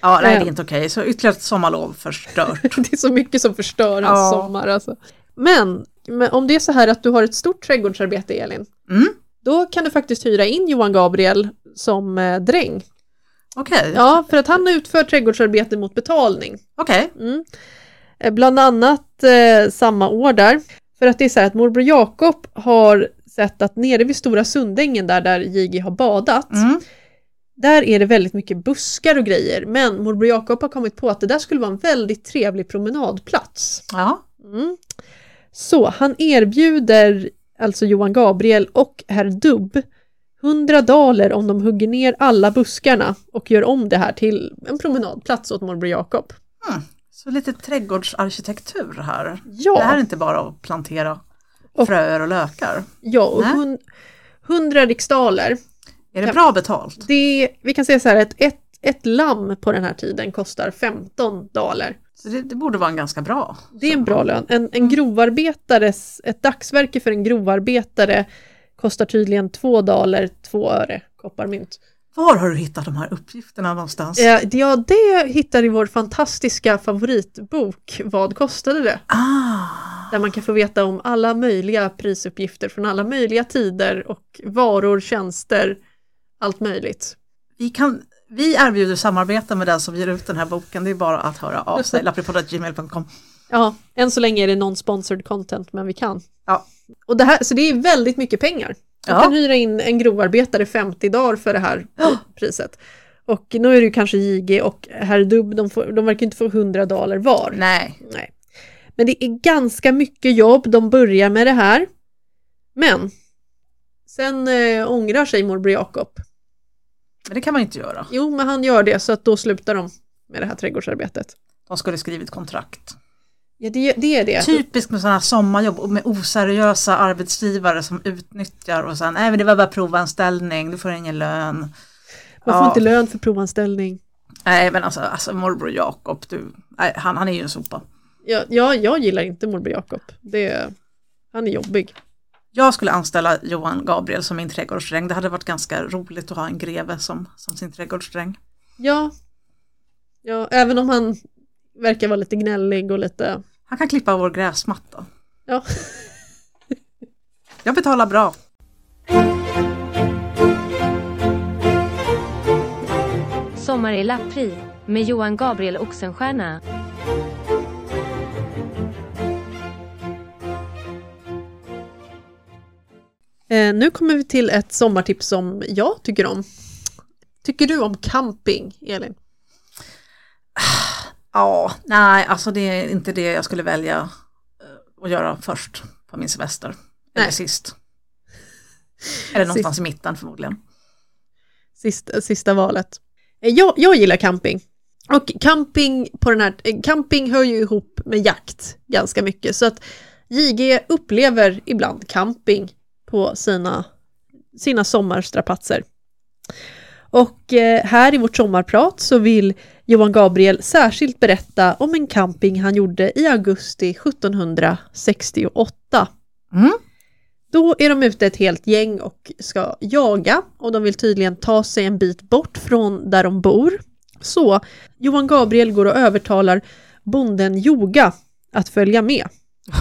Ja, nej det är inte okej. Så ytterligare ett sommarlov förstört. Det är så mycket som förstör hans Ja. sommar alltså. Men, men om det är så här att du har ett stort trädgårdsarbete Elin, Mm. då kan du faktiskt hyra in Johan Gabriel som eh, dräng. Okej, Ja, för att han utför trädgårdsarbete mot betalning. okej. Mm. Eh, Bland annat eh, samma år där. För att det är så här att morbror Jakob har sett att nere vid Stora Sundängen där, där JG har badat, Mm. där är det väldigt mycket buskar och grejer. Men morbror Jakob har kommit på att det där skulle vara en väldigt trevlig promenadplats. Ja, Mm. Så han erbjuder alltså Johan Gabriel och herr Dubb 100 daler om de hugger ner alla buskarna och gör om det här till en promenadplats åt morbror Jakob. så lite trädgårdsarkitektur här. Ja. Det här är inte bara att plantera Och- fröer och lökar. Ja, och Nej. hun, 100 riksdaler. Är det bra betalt? Det, vi kan säga så här att ett, ett lamm på den här tiden kostar 15 daler. Så det, det borde vara en ganska bra. Det är en bra lön. En, en grovarbetares, ett dagsverke för en grovarbetare kostar tydligen 2 daler 2 öre kopparmynt. Var har du hittat de här uppgifterna någonstans? Eh, Ja, det hittar i vår fantastiska favoritbok Vad kostade det? Ah, Där man kan få veta om alla möjliga prisuppgifter från alla möjliga tider och varor, tjänster, allt möjligt. vi, kan, vi erbjuder samarbete med den som ger ut den här boken. Det är bara att höra av sig. lapripodd.gmail.com Ja, än så länge är det non-sponsored content, men vi kan. Ja. Och det här, så det är väldigt mycket pengar. Man Ja. kan hyra in en grovarbetare 50 dagar för det här priset. Och nu är det ju kanske JG och herr Dubb, de, får, de verkar inte få 100 daler var. Nej, Nej. Men det är ganska mycket jobb, de börjar med det här. Men sen eh, ångrar sig morbror Jakob. Men det kan man inte göra. Jo, men han gör det så att då slutar de med det här trädgårdsarbetet. De skulle skrivit kontrakt. Ja, det, det är det. Typiskt med sådana sommarjobb och med oseriösa arbetsgivare som utnyttjar och sen, nej men det var bara provanställning, du får ingen lön. Man får Ja. inte lön för provanställning. Nej men alltså, alltså morbror Jakob, du, nej, han, han är ju en sopa. Ja, ja, jag gillar inte morbror Jakob. Det, han är jobbig. Jag skulle anställa Johan Gabriel som min trädgårdsdräng. Det hade varit ganska roligt att ha en greve som, som sin trädgårdsdräng. Ja. ja, även om han verkar vara lite gnällig och lite... Han kan klippa vår gräsmatta. Ja. Jag betalar bra. Sommar i Lappri med Johan Gabriel Oxenstierna. Eh, nu kommer vi till ett sommartips som jag tycker om. Tycker du om camping, Elin? Ja, nej, alltså det är inte det jag skulle välja eh, att göra först på min semester. Eller Nej. sist. Eller någonstans i mitten förmodligen. Sista, sista valet. Eh, Jag, jag gillar camping. Och camping, på den här, eh, camping hör ju ihop med jakt ganska mycket. Så att JG upplever ibland camping på sina, sina sommarstrapatser. Och eh, här i vårt sommarprat så vill Johan Gabriel särskilt berätta om en camping han gjorde i augusti 1768. Mm. Då är de ute ett helt gäng och ska jaga och de vill tydligen ta sig en bit bort från där de bor. Så Johan Gabriel går och övertalar bonden Joga att följa med.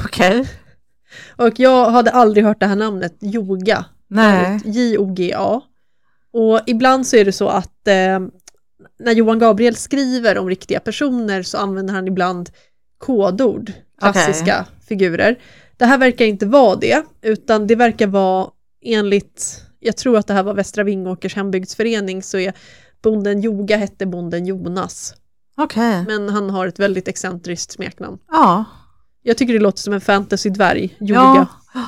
Okej. Och jag hade aldrig hört det här namnet, Joga. Nej. J-O-G-A. Och ibland så är det så att eh, när Johan Gabriel skriver om riktiga personer så använder han ibland kodord, klassiska figurer. Det här verkar inte vara det, utan det verkar vara enligt, jag tror att det här var Västra Vingåkers hembygdsförening, så är bonden Joga hette bonden Jonas. Okej. Men han har ett väldigt excentriskt smeknamn. Ja. Jag tycker det låter som en fantasy-dvärg, Joga. ja.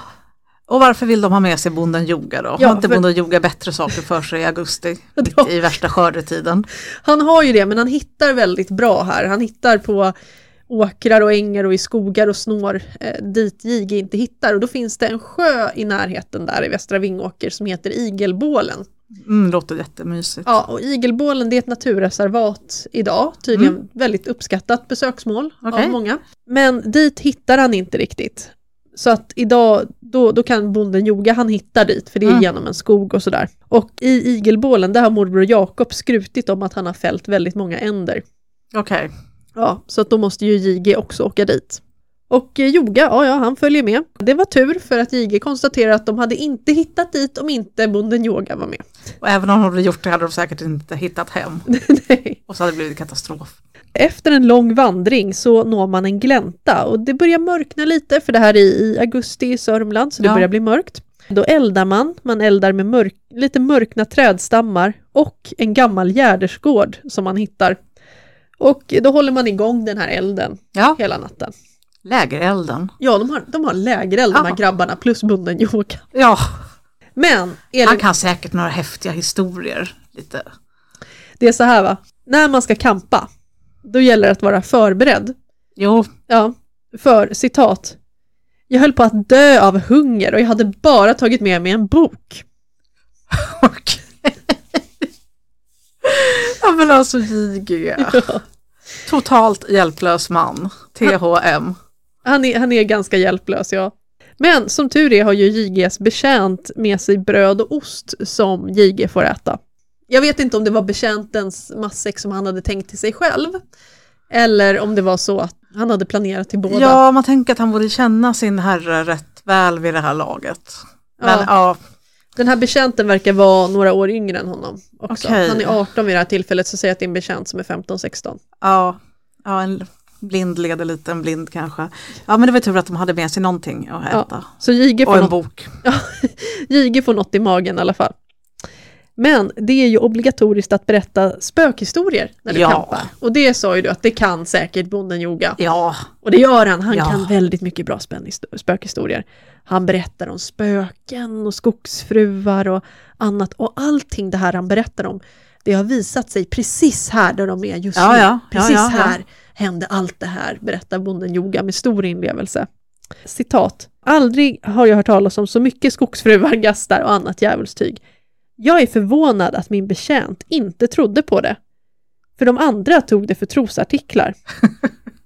Och varför vill de ha med sig bonden Joga då? Ja, har inte för- bonden Joga bättre saker för sig i augusti? Ja. I värsta skördetiden. Han har ju det, men han hittar väldigt bra här. Han hittar på åkrar och ängar och i skogar och snår eh, dit JG inte hittar. Och då finns det en sjö i närheten där i Västra Vingåker som heter Igelbålen. Mm, låter jättemysigt. Ja, och Igelbålen det är ett naturreservat idag, tydligen väldigt uppskattat besöksmål Okej. av många. Men dit hittar han inte riktigt. Så att idag, då, då kan bonden Joga, han hittar dit, för det är Mm. genom en skog och sådär. Och i Igelbålen, där har morbror Jakob skrutit om att han har fällt väldigt många änder. Okej. Ja, så att då måste ju JG också åka dit. Och eh, Joga, ja, ja, han följer med. Det var tur för att JG konstaterar att de hade inte hittat dit om inte bonden Yoga var med. Och även om de hade gjort det hade de säkert inte hittat hem. Nej. Och så hade det blivit katastrof. Efter en lång vandring så når man en glänta och det börjar mörkna lite för det här är i augusti i Sörmland så det Ja. börjar bli mörkt. Då eldar man, man eldar med mörk, lite mörkna trädstammar och en gammal gärdersgård som man hittar. Och då håller man igång den här elden Ja, hela natten. Lägerelden. Ja, de har, de har lägereld de här Ja. grabbarna plus bunden yoga. Ja, Men Elin, han kan säkert några häftiga historier. Lite. det är så här va, när man ska kampa, då gäller det att vara förberedd. Jo, Ja, för citat. Jag höll på att dö av hunger och jag hade bara tagit med mig en bok. okej. ja men alltså JG. Totalt hjälplös man. THM. Han är, han är ganska hjälplös, ja. Men som tur är har ju JGs betjänt med sig bröd och ost som JG får äta. Jag vet inte om det var betjäntens matsäck som han hade tänkt till sig själv. Eller om det var så att han hade planerat till båda. Ja, man tänker att han borde känna sin herre rätt väl vid det här laget. Men Ja. ja, Den här betjänten verkar vara några år yngre än honom också. Okej. Han är 18 vid det här tillfället så jag att det är en betjänt som är 15-16. ja, ja, en blind leder lite en blind kanske. Ja, men det var tur att de hade med sig någonting att Ja, äta. Så JG Och får, en något, bok. JG får något i magen i alla fall. Men det är ju obligatoriskt att berätta spökhistorier när du Ja. campar. Och det sa ju du att det kan säkert bonden Yoga. Ja, Och det gör han, han Ja. kan väldigt mycket bra spökhistorier. Han berättar om spöken och skogsfruar och annat. Och allting det här han berättar om det har visat sig precis här där de är just Ja, nu. ja, ja, precis ja, ja. här hände allt det här, berättar bonden Joga med stor inlevelse. Citat. Aldrig har jag hört talas om så mycket skogsfruar, gastar och annat djävulstyg. Jag är förvånad att min betjänt inte trodde på det. För de andra tog det för trosartiklar.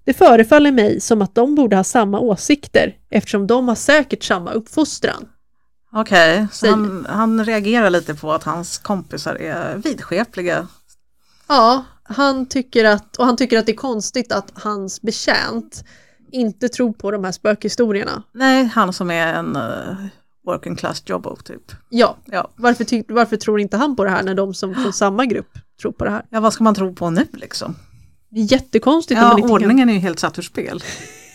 Det förefaller mig som att de borde ha samma åsikter eftersom de har säkert samma uppfostran. Okej, så Säg. han, han reagerar lite på att hans kompisar är vidskepliga. Ja, han tycker att, och han tycker att det är konstigt att hans betjänt inte tror på de här spökhistorierna. Nej, han som är en uh, working class jobbo typ. Ja, Ja. varför, ty- varför tror inte han på det här när de som från samma grupp tror på det här? ja, vad ska man tro på nu liksom? Det är jättekonstigt Ja, ordningen är ju helt satt ur spel.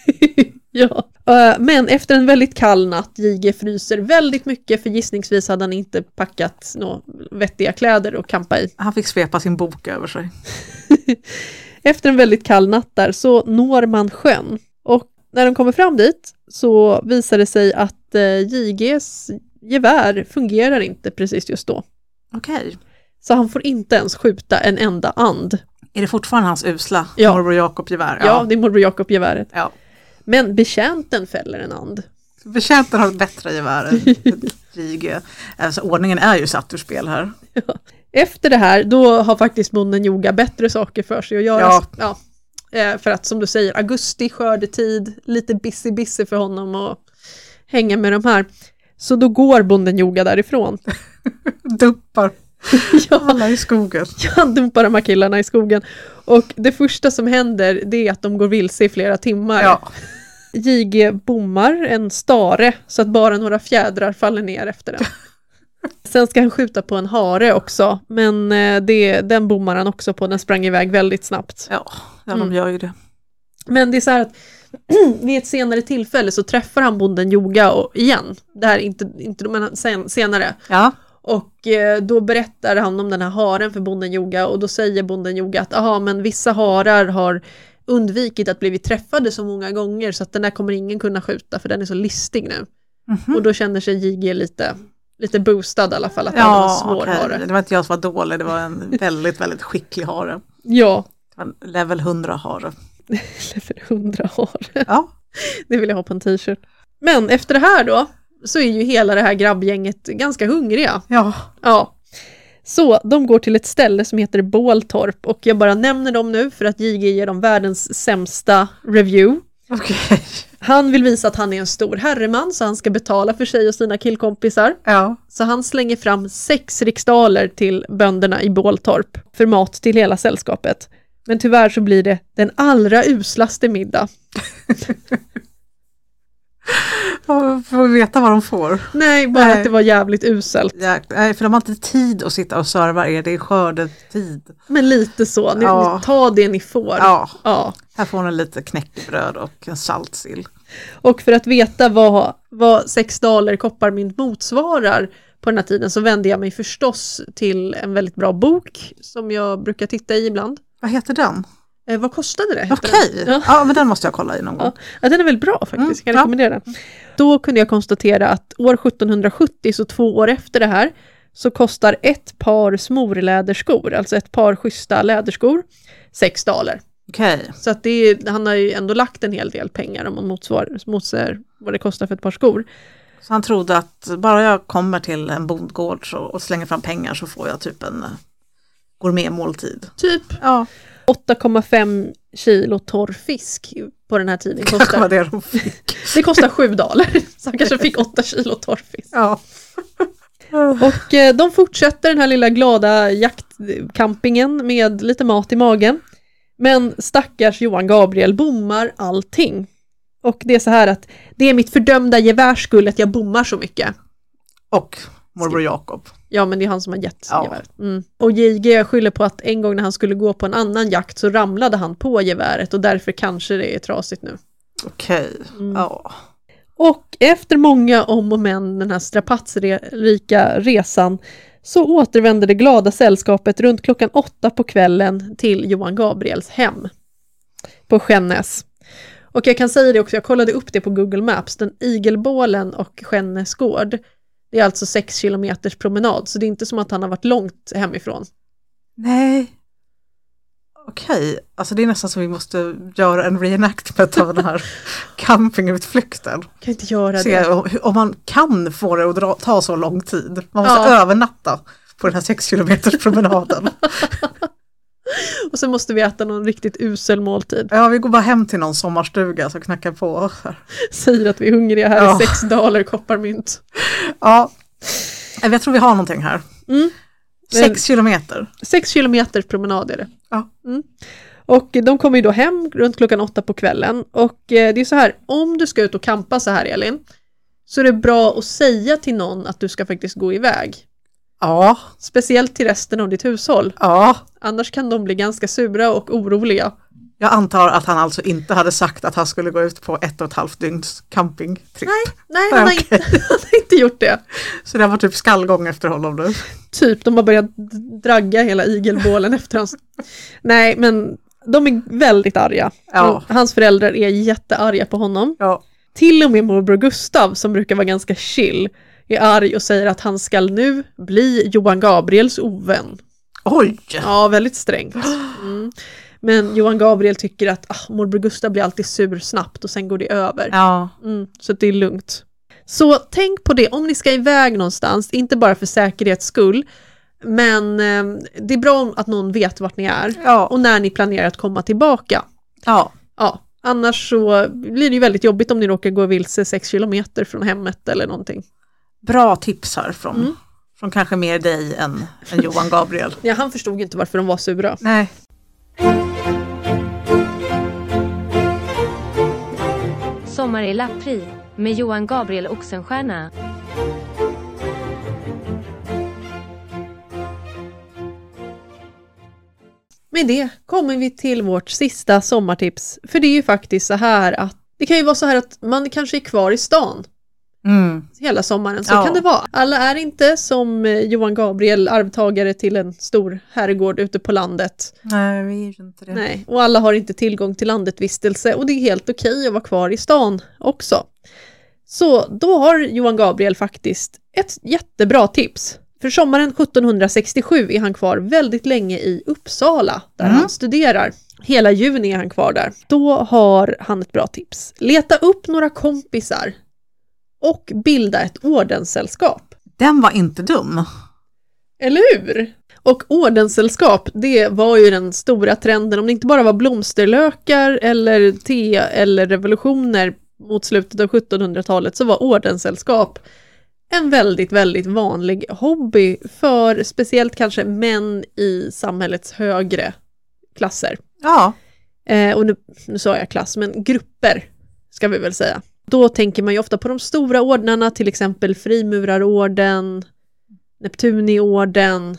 ja. Eh, Men efter en väldigt kall natt, JG fryser väldigt mycket för gissningsvis hade han inte packat några vettiga kläder att kampa i. Han fick svepa sin bok över sig. Efter en väldigt kall natt där så når man sjön. Och när de kommer fram dit så visar det sig att eh, JGs gevär fungerar inte precis just då. Okej. Så han får inte ens skjuta en enda and. Är det fortfarande hans usla Ja. morbror Jakob-gevär? Ja, det är morbror Jakob-geväret. ja. Men betjänten fäller en and. Betjänten har ett bättre gevär än JG. Alltså ordningen är ju satt ur spel här. Efter det här, då har faktiskt bonden Joga bättre saker för sig att göra. Ja. Ja. Eh, För att som du säger, augusti, skördetid, lite busy busy för honom att hänga med de här. Så då går bonden Joga därifrån. Dumpar ja, alla i skogen. han dumpar de här killarna i skogen. Och det första som händer, det är att de går vilse i flera timmar. Ja. JG bommar en stare så att bara några fjädrar faller ner efter den. Sen ska han skjuta på en hare också, men eh, det, den bommar han också på, den sprang iväg väldigt snabbt. Ja, ja Mm. de gör ju det. Men det är så här att vid ett senare tillfälle så träffar han bonden Joga och, igen, det här är inte, inte men sen, senare, Ja, och eh, då berättar han om den här haren för bonden Joga och då säger bonden Joga att aha, men vissa harar har undvikit att blivit träffade så många gånger så att den där kommer ingen kunna skjuta för den är så listig nu. Mhm. Och då känner sig JG lite, lite boostad i alla fall, att det var en ja svår okej. hare. Det var inte jag som var dålig, det var en väldigt, väldigt skicklig hare. Ja, en level 100 hare. level 100 hare. Ja, Det vill jag ha på en t-shirt. Men efter det här då, så är ju hela det här grabbgänget ganska hungriga. ja. Ja. Så de går till ett ställe som heter Båltorp och jag bara nämner dem nu för att JG ger dem världens sämsta review. okej. Han vill visa att han är en stor herreman så han ska betala för sig och sina killkompisar. Ja, Så han slänger fram sex riksdaler till bönderna i Båltorp för mat till hela sällskapet. Men tyvärr så blir det den allra uslaste middag. Får veta vad de får. Nej, bara Nej. att det var jävligt uselt. Ja, nej, för de har inte tid att sitta och serva er, det är skördetid. Men lite så, ni, Ja. ni ta det ni får. Ja, Ja. här får ni lite knäckebröd och en saltsill. Och för att veta vad, vad sex daler kopparmynt motsvarar på den här tiden så vände jag mig förstås till en väldigt bra bok som jag brukar titta i ibland. Vad heter den? Eh, vad kostade det? Okej, den. Ja. ja. men den måste jag kolla i någon gång. Ja. ja, den är väldigt bra faktiskt, Mm, jag ja. rekommenderar den. Då kunde jag konstatera att år 1770, så två år efter det här, så kostar ett par smorläderskor, alltså ett par schyssta läderskor, sex daler. Okej, Så att det är, han har ju ändå lagt en hel del pengar om man motsvarar, motsvarar vad det kostar för ett par skor. så han trodde att bara jag kommer till en bondgård så, och slänger fram pengar så får jag typ en eh, gourmetmåltid. Typ Ja, 8,5 kilo torr fisk på den här tiden kostar. det de. Det kostar 7 daler, så han kanske fick 8 kilo torr fisk. Ja. Och eh, de fortsätter den här lilla glada jaktcampingen med lite mat i magen. Men stackars Johan Gabriel bommar allting. Och det är så här att det är mitt fördömda gevärs skull att jag bommar så mycket. Och morbror Jakob. Ja, men det är han som har gett Ja. geväret. Mm. Och JG skyller på att en gång när han skulle gå på en annan jakt så ramlade han på geväret och därför kanske det är trasigt nu. Okej, Mm. ja. Och efter många om och men den här strapatsrika resan så återvände det glada sällskapet runt klockan åtta på kvällen till Johan Gabriels hem på Skännäs. Och jag kan säga det också, jag kollade upp det på Google Maps, den Igelbålen och Skännäs gård, det är alltså sex kilometers promenad, så det är inte som att han har varit långt hemifrån. Nej. Okej, alltså det är nästan så vi måste göra en reenactment av den här campingutflykten. Kan inte göra Se det. om man kan få det att dra, ta så lång tid. Man måste Ja. övernatta på den här sex kilometers promenaden. Och sen måste vi äta någon riktigt usel måltid. Ja, vi går bara hem till någon sommarstuga så knackar på. Säger att vi är hungriga här Ja. i sex daler kopparmynt. Ja, jag tror vi har någonting här. Mm. Sex kilometer. Sex kilometer promenad är det. Ja. Mm. Och de kommer ju då hem runt klockan åtta på kvällen. Och eh, det är så här, om du ska ut och campa så här Elin, så är det bra att säga till någon att du ska faktiskt gå iväg. Ja, Speciellt till resten av ditt hushåll. ja. Annars kan de bli ganska sura och oroliga. Jag antar att han alltså inte hade sagt att han skulle gå ut på ett och ett halvt dygns campingtripp. Nej, han har, inte, han har inte gjort det. Så det var typ skallgång efter honom nu. Typ, de har börjat dragga hela igelbålen efter hans... Nej, men de är väldigt arga. Ja. Hans föräldrar är jättearga på honom. Ja. Till och med morbror Gustav, som brukar vara ganska chill, är arg och säger att han ska nu bli Johan Gabriels ovän. Oj! Ja, väldigt strängt. Mm. Men Johan Gabriel tycker att ah, morbror Gustav blir alltid sur snabbt och sen går det över. Ja. Mm, så det är lugnt. Så tänk på det om ni ska iväg någonstans, inte bara för säkerhets skull, men eh, det är bra att någon vet vart ni är Ja. och när ni planerar att komma tillbaka. ja. Ja, annars så blir det ju väldigt jobbigt om ni råkar gå vilse sex kilometer från hemmet eller någonting. Bra tips här från, Mm. från kanske mer dig än, än Johan Gabriel. Ja, han förstod ju inte varför de var sura. Nej. Sommar i Lappri med Johan Gabriel Oxenstierna. Med det kommer vi till vårt sista sommartips. För det är ju faktiskt så här att det kan ju vara så här att man kanske är kvar i stan Mm. hela sommaren. Så Ja. kan det vara. Alla är inte som eh, Johan Gabriel, arvtagare till en stor herrgård ute på landet. Nej, vi är inte det. Nej, och alla har inte tillgång till landetvistelse och det är helt okej att vara kvar i stan också. Så då har Johan Gabriel faktiskt ett jättebra tips. För sommaren 1767 är han kvar väldigt länge i Uppsala där Mm. han studerar. Hela juni är han kvar där. Då har han ett bra tips. Leta upp några kompisar och bilda ett ordenssällskap. Den var inte dum. Eller hur? Och ordenssällskap, det var ju den stora trenden, om det inte bara var blomsterlökar eller te eller revolutioner mot slutet av 1700-talet så var ordenssällskap en väldigt, väldigt vanlig hobby för speciellt kanske män i samhällets högre klasser. Ja. Eh, och nu, nu sa jag klass, men grupper ska vi väl säga. Då tänker man ju ofta på de stora ordnarna, till exempel Frimurarorden, Neptuniorden,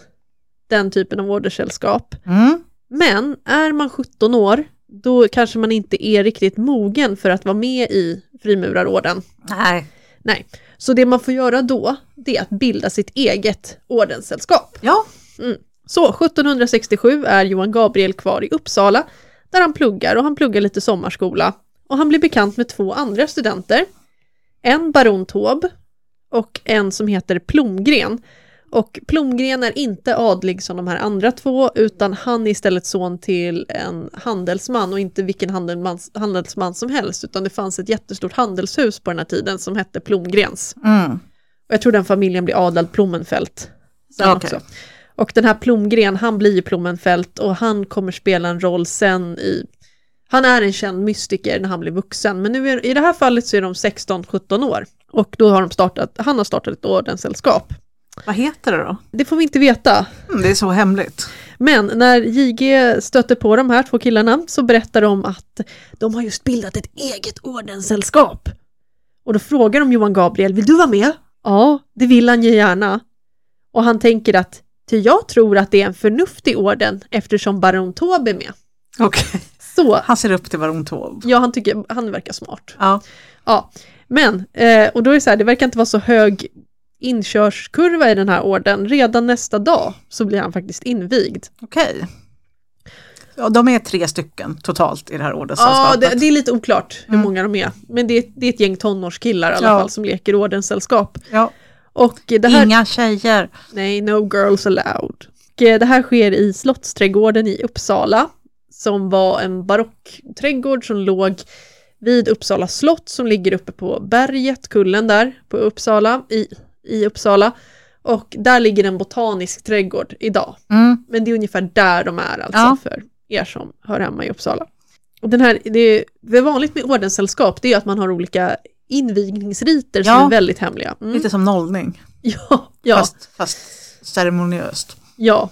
den typen av ordersällskap. Mm. Men är man 17 år, då kanske man inte är riktigt mogen för att vara med i Frimurarorden. Nej. Nej, så det man får göra då, det är att bilda sitt eget ordenssällskap. Ja. Så 1767 är Johan Gabriel kvar i Uppsala där han pluggar och han pluggar lite sommarskola. Och han blir bekant med två andra studenter. En baron Taube och en som heter Plomgren. Och Plomgren är inte adlig som de här andra två utan han är istället son till en handelsman och inte vilken handelsman som helst utan det fanns ett jättestort handelshus på den här tiden som hette Plomgrens. Mm. Och jag tror den familjen blir adlad Plommenfelt. Sen Okej. också. Och den här Plomgren, han blir ju Plommenfelt och han kommer spela en roll sen i... Han är en känd mystiker när han blir vuxen, men nu är, i det här fallet så är de 16-17 år. Och då har de startat, han har startat ett ordenssällskap. Vad heter det då? Det får vi inte veta. Mm, det är så hemligt. Men när JG stöter på de här två killarna så berättar de att de har just bildat ett eget ordenssällskap. Och då frågar de Johan Gabriel, vill du vara med? Ja, det vill han ju gärna. Och han tänker att, ty jag tror att det är en förnuftig orden eftersom baron Taube är med. Okej. Så, Han ser upp till baron Taube. ja han tycker, han verkar smart. Ja. Ja, men, eh, och då är det så här, det verkar inte vara så hög inkörskurva i den här orden. Redan nästa dag så blir han faktiskt invigd. Okej. Ja, de är tre stycken totalt i det här Ja, ordenssällskapet. det, det är lite oklart hur Mm. många de är. Men det, är- det är ett gäng tonårskillar i alla Ja. fall som leker ordenssällskap. Ja. Och det här... Inga tjejer. Nej, no girls allowed. Och eh, det här sker i Slottsträdgården i Uppsala, som var en barockträdgård som låg vid Uppsala slott som ligger uppe på berget, kullen där på Uppsala, i, i Uppsala. Och där ligger en botanisk trädgård idag. Mm. Men det är ungefär där de är alltså Ja. för er som hör hemma i Uppsala. Och den här, det, är, det är vanligt med ordenssällskap, det är att man har olika invigningsriter som Ja. är väldigt hemliga. Mm. Lite som nollning, Ja, ja, fast, fast ceremoniöst. ja.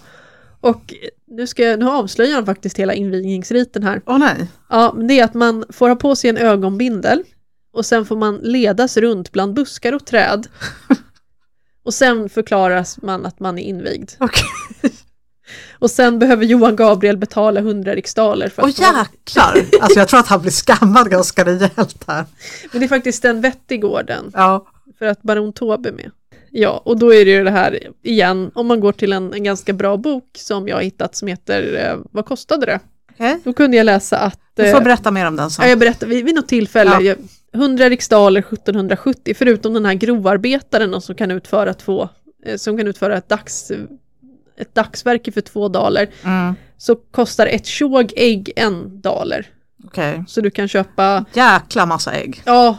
Och nu, ska, jag- nu avslöjar han faktiskt hela invigningsriten här. Åh nej. Ja, men det är att man får ha på sig en ögonbindel och sen får man ledas runt bland buskar och träd. Och sen förklaras man att man är invigd. Okej. Och sen behöver Johan Gabriel betala 100 riksdaler för Åh att få vara- jäklar! Alltså jag tror att han blir skammad ganska rejält här. Men det är faktiskt en vettig gården, Ja. för att baron Tåbe med. Ja, och då är det ju det här igen, om man går till en, en ganska bra bok som jag har hittat som heter eh, Vad kostade det? Okej. Då kunde jag läsa att... Du får eh, berätta mer om den Ja, sen. jag berättar vid, vid något tillfälle, jag- 100 riksdaler 1770, förutom den här grovarbetaren som kan utföra två, eh, som kan utföra ett, dags, ett dagsverke för två daler, Mm. så kostar ett tjog ägg en daler. Okej. Så du kan köpa, Jäkla massa ägg. ja,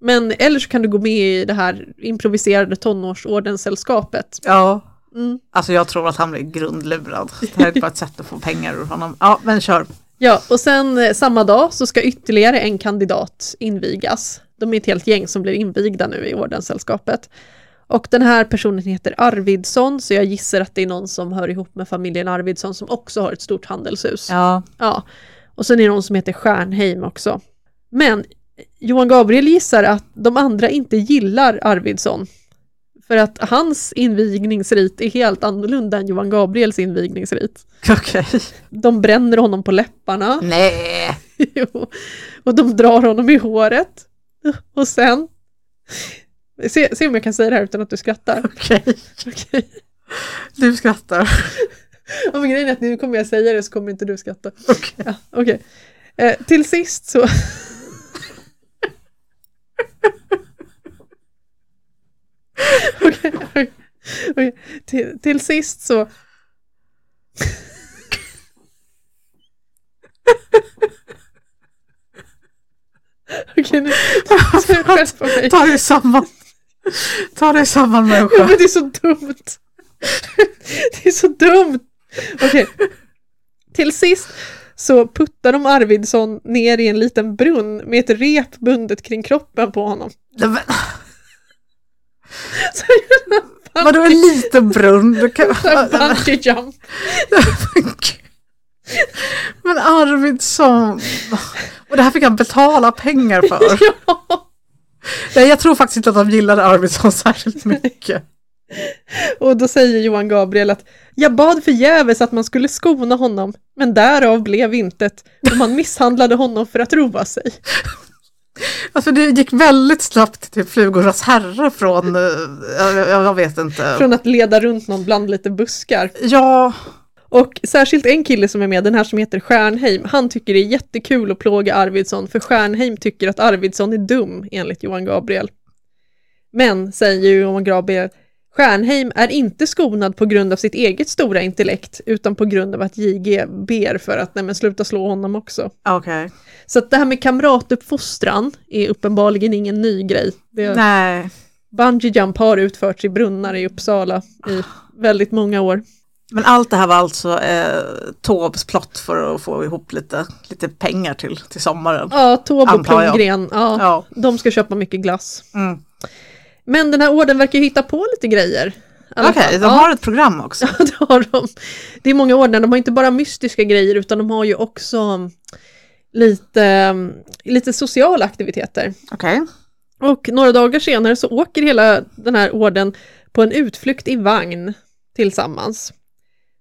men eller så kan du gå med i det här improviserade tonårsordenssällskapet. Ja. Mm. Alltså jag tror att han blir grundlurad. Det här är bara ett sätt att få pengar ur honom. Ja, men kör. Ja, och sen eh, samma dag så ska ytterligare en kandidat invigas. De är ett helt gäng som blir invigda nu i ordenssällskapet. Och den här personen heter Arvidsson, så jag gissar att det är någon som hör ihop med familjen Arvidsson som också har ett stort handelshus. Ja. Ja. Och sen är det någon som heter Stjärnheim också. Men Johan Gabriel gissar att de andra inte gillar Arvidsson. För att hans invigningsrit är helt annorlunda än Johan Gabriels invigningsrit. Okej. De bränner honom på läpparna. Nej. Jo. Och de drar honom i håret. Och sen... Se, se om jag kan säga det här utan att du skrattar. Okej. Okej. Du skrattar. Ja, men grejen är att nu kommer jag säga det så kommer inte du skratta. Okej. Ja, okej. Eh, till sist så... Okej, okej. Till, till sist så... Okej, nu ska jag skärpa mig. Ta dig samman. Ta dig samman Ja, människa. men det är så dumt. Det är så dumt. Okej. Till sist så puttar de Arvidsson ner i en liten brunn med ett rep bundet kring kroppen på honom. Vadå en liten brunn? Du kan... bungee jump. Men Arvidsson. Och det här fick han betala pengar för. Ja. Nej, jag tror faktiskt inte att de gillade Arvidsson särskilt mycket. Och då säger Johan Gabriel att jag bad förgäves att man skulle skona honom, men därav blev intet, och man misshandlade honom för att roa sig. Alltså det gick väldigt snabbt till Flugornas herre från, eh, jag, jag vet inte. Från att leda runt någon bland lite buskar. Ja, Och särskilt en kille som är med, den här som heter Stjärnheim, han tycker det är jättekul att plåga Arvidsson, för Stjärnheim tycker att Arvidsson är dum, enligt Johan Gabriel. Men, säger Johan Gabriel, Stjärnheim är inte skonad på grund av sitt eget stora intellekt, utan på grund av att JG ber för att, nej men sluta slå honom också. okej. Så att det här med kamratuppfostran är uppenbarligen ingen ny grej. Det, Nej, bungee jump har utförts i brunnar i Uppsala i väldigt många år. men allt det här var alltså eh, Taubes plott för att få ihop lite, lite pengar till, till sommaren. Ja, Taube och. Plomgren, ja, Ja. de ska köpa mycket glass. Mm. Men den här orden verkar hitta på lite grejer. Okej, fall. de ja, har ett program också. Ja, det har de. Det är många ordnar, de har inte bara mystiska grejer utan de har ju också lite, lite sociala aktiviteter. Okej. Och några dagar senare så åker hela den här orden på en utflykt i vagn tillsammans.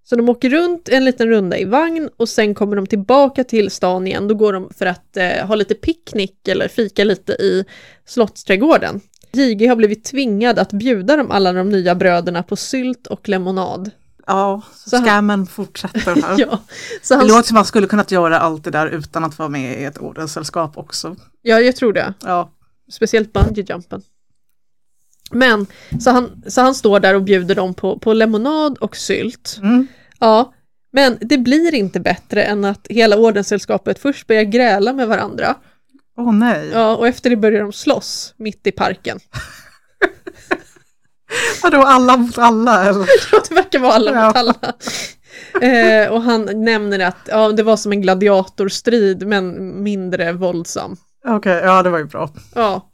Så de åker runt en liten runda i vagn och sen kommer de tillbaka till stan igen. Då går de för att eh, ha lite picknick eller fika lite i Slottsträdgården. JG har blivit tvingad att bjuda dem alla de nya bröderna på sylt och lemonad. Ja, Så han- scammen fortsätter här. Ja, så Det han, låter som man skulle kunnat göra allt det där utan att vara med i ett ordenssällskap också. ja, jag tror det. Ja. Speciellt bungee-jumpen. Men, så han, så han står där och bjuder dem på, på lemonad och sylt. Mm. Ja, men det blir inte bättre än att hela ordenssällskapet först börjar gräla med varandra. Åh nej. Ja, och efter det börjar de slåss mitt i parken. Vadå alla mot alla eller? Ja, det verkar vara alla mot Ja. alla. Eh, och han nämner att ja, det var som en gladiatorstrid men mindre våldsam. Okej, ja det var ju bra. Ja,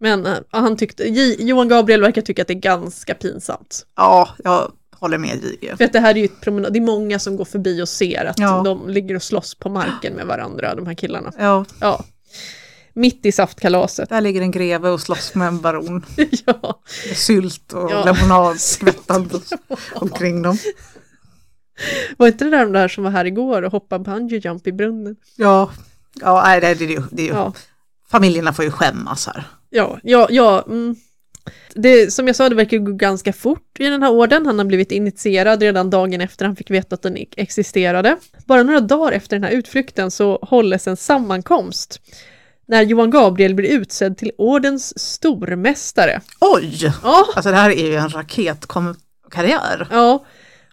men eh, han tyckte, J- Johan Gabriel verkar tycka att det är ganska pinsamt. Ja, jag håller med JG. För att det här är ju ett promenad, det är många som går förbi och ser att Ja. de ligger och slåss på marken med varandra, de här killarna. Ja, Ja, mitt i saftkalaset. där ligger en greve och slåss med en baron. ja, sylt och Ja. lemonad skvättande omkring dem. var inte det där de där som var här igår och hoppade bungee jump i brunnen? Ja, ja nej, det, är ju- det är ju, Ja, familjerna får ju skämmas här. ja, ja, ja mm. det, som jag sa, det verkar gå ganska fort i den här orden. Han har blivit initierad redan dagen efter han fick veta att den existerade. Bara några dagar efter den här utflykten så hålles en sammankomst när Johan Gabriel blir utsedd till ordens stormästare. Oj! Ja, Alltså det här är ju en raketkarriär. ja.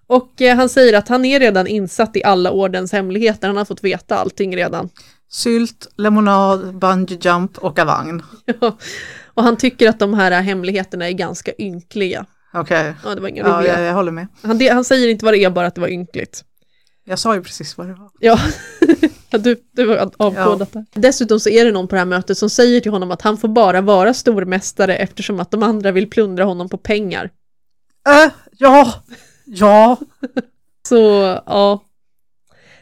Och eh, han säger att han är redan insatt i alla ordens hemligheter, han har fått veta allting redan. Sylt, lemonad, bungee jump, åka vagn. Ja. Och han tycker att de här hemligheterna är ganska ynkliga. Okej, Ja, det var inga ja, jag, jag håller med. Han, det, han säger inte vad det är, bara att det var ynkligt. Jag sa ju precis vad det var. Ja du, du var avkodat där. Dessutom så är det någon på det här mötet som säger till honom att han får bara vara stormästare eftersom att de andra vill plundra honom på pengar. Äh, ja, ja. Så ja.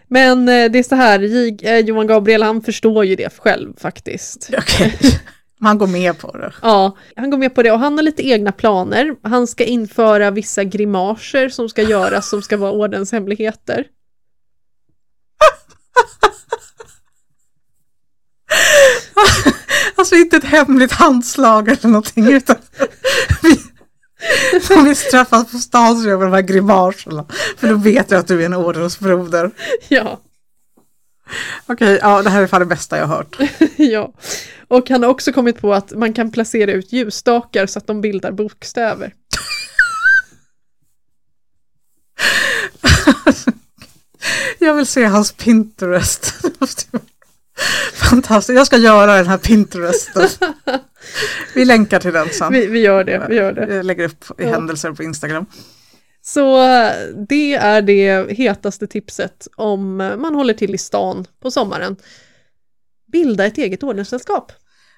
Men eh, det är så här, eh, Johan Gabriel han förstår ju det själv faktiskt. Okej. Man går med på det. Ja, han går med på det och han har lite egna planer. Han ska införa vissa grimaser som ska göras som ska vara ordens hemligheter. Alltså inte ett hemligt handslag eller någonting utan vi, som vi träffas på stan så gör vi de här grimaserna. För då vet jag att du är en ordensbroder. Ja, Okej, ja det här är fan det bästa jag har hört. ja. Och han har också kommit på att man kan placera ut ljusstakar så att de bildar bokstäver. Jag vill se hans Pinterest. Fantastiskt, jag ska göra den här Pinteresten. Vi länkar till den sen. Vi, vi gör det, vi gör det. Jag lägger upp i Ja. händelser på Instagram. Så det är det hetaste tipset om man håller till i stan på sommaren. Bilda ett eget ordenssällskap.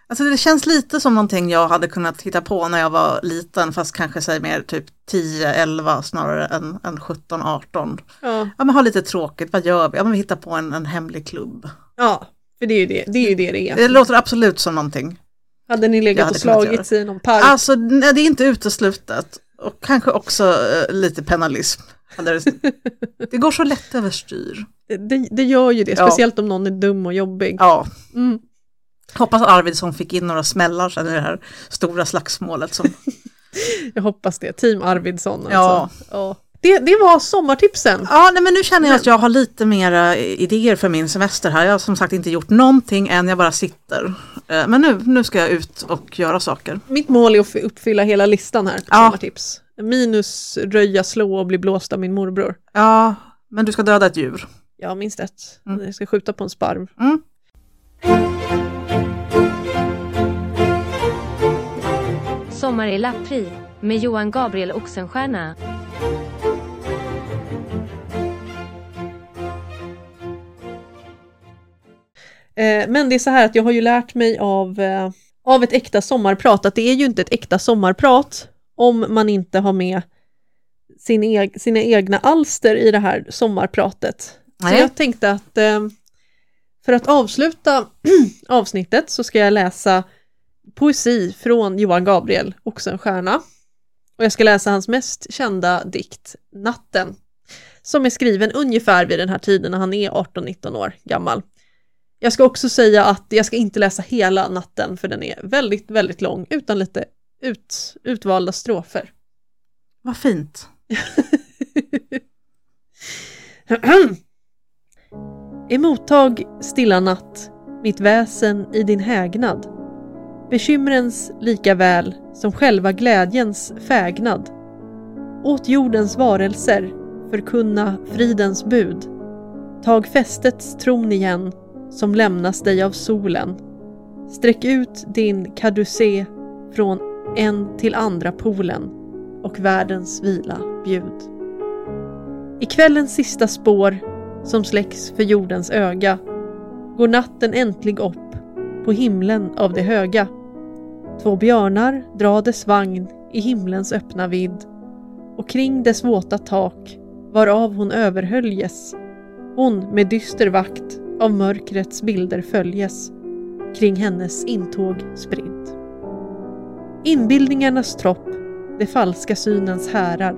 Alltså det känns lite som någonting jag hade kunnat hitta på när jag var liten, fast kanske säg mer typ 10-11 snarare än, än 17-18. Ja, Ja men ha lite tråkigt, vad gör vi? Ja men vi hittar på en, en hemlig klubb. ja för det är ju det det är. Ju det, det är. Det låter absolut som någonting. Hade ni legat och slagits i någon park? Alltså nej, det är inte uteslutet. Och kanske också eh, lite penalism. Det, går så lätt överstyr. Det, det gör ju det, Ja. speciellt om någon är dum och jobbig. Ja, Mm. Hoppas Arvidsson fick in några smällar sen i det här stora slagsmålet. Som, Jag hoppas det. Team Arvidsson alltså. Ja. Ja. Det, det var sommartipsen. ja, nej, men nu känner jag att jag har lite mera idéer för min semester här. Jag har som sagt inte gjort någonting än, jag bara sitter. Eh, Men nu, nu ska jag ut och göra saker. Mitt mål är att uppfylla hela listan här på Ja. sommartips. Minus röja, slå och bli blåst av min morbror. Ja, men du ska döda ett djur. Ja, minst ett. Mm. Jag ska skjuta på en sparv. Mm. Sommar i Lappri med Johan Gabriel Oxenstierna. Eh, men det är så här att jag har ju lärt mig av, eh, av ett äkta sommarprat att det är ju inte ett äkta sommarprat om man inte har med sin eg- sina egna alster i det här sommarpratet. Så Nej. jag tänkte att eh, för att avsluta avsnittet så ska jag läsa poesi från Johan Gabriel Oxenstierna. Och jag ska läsa hans mest kända dikt, Natten, som är skriven ungefär vid den här tiden när han är 18-19 år gammal. Jag ska också säga att jag ska inte läsa hela natten för den är väldigt, väldigt lång utan lite ut, utvalda strofer. Vad fint. Emottag, stilla natt, mitt väsen i din hägnad. Bekymrens lika väl som själva glädjens fägnad. Åt jordens varelser förkunna fridens bud. Tag fästets tron igen, som lämnas dig av solen. Sträck ut din kadusé från en till andra polen och världens vila bjud. I kvällens sista spår, som släcks för jordens öga, går natten äntligen upp på himlen av det höga. Två björnar dra dess vagn i himlens öppna vidd och kring dess våta tak varav hon överhöljes hon med dyster vakt av mörkrets bilder följes. Kring hennes intåg spridd. Inbildningarnas tropp, det falska synens härar.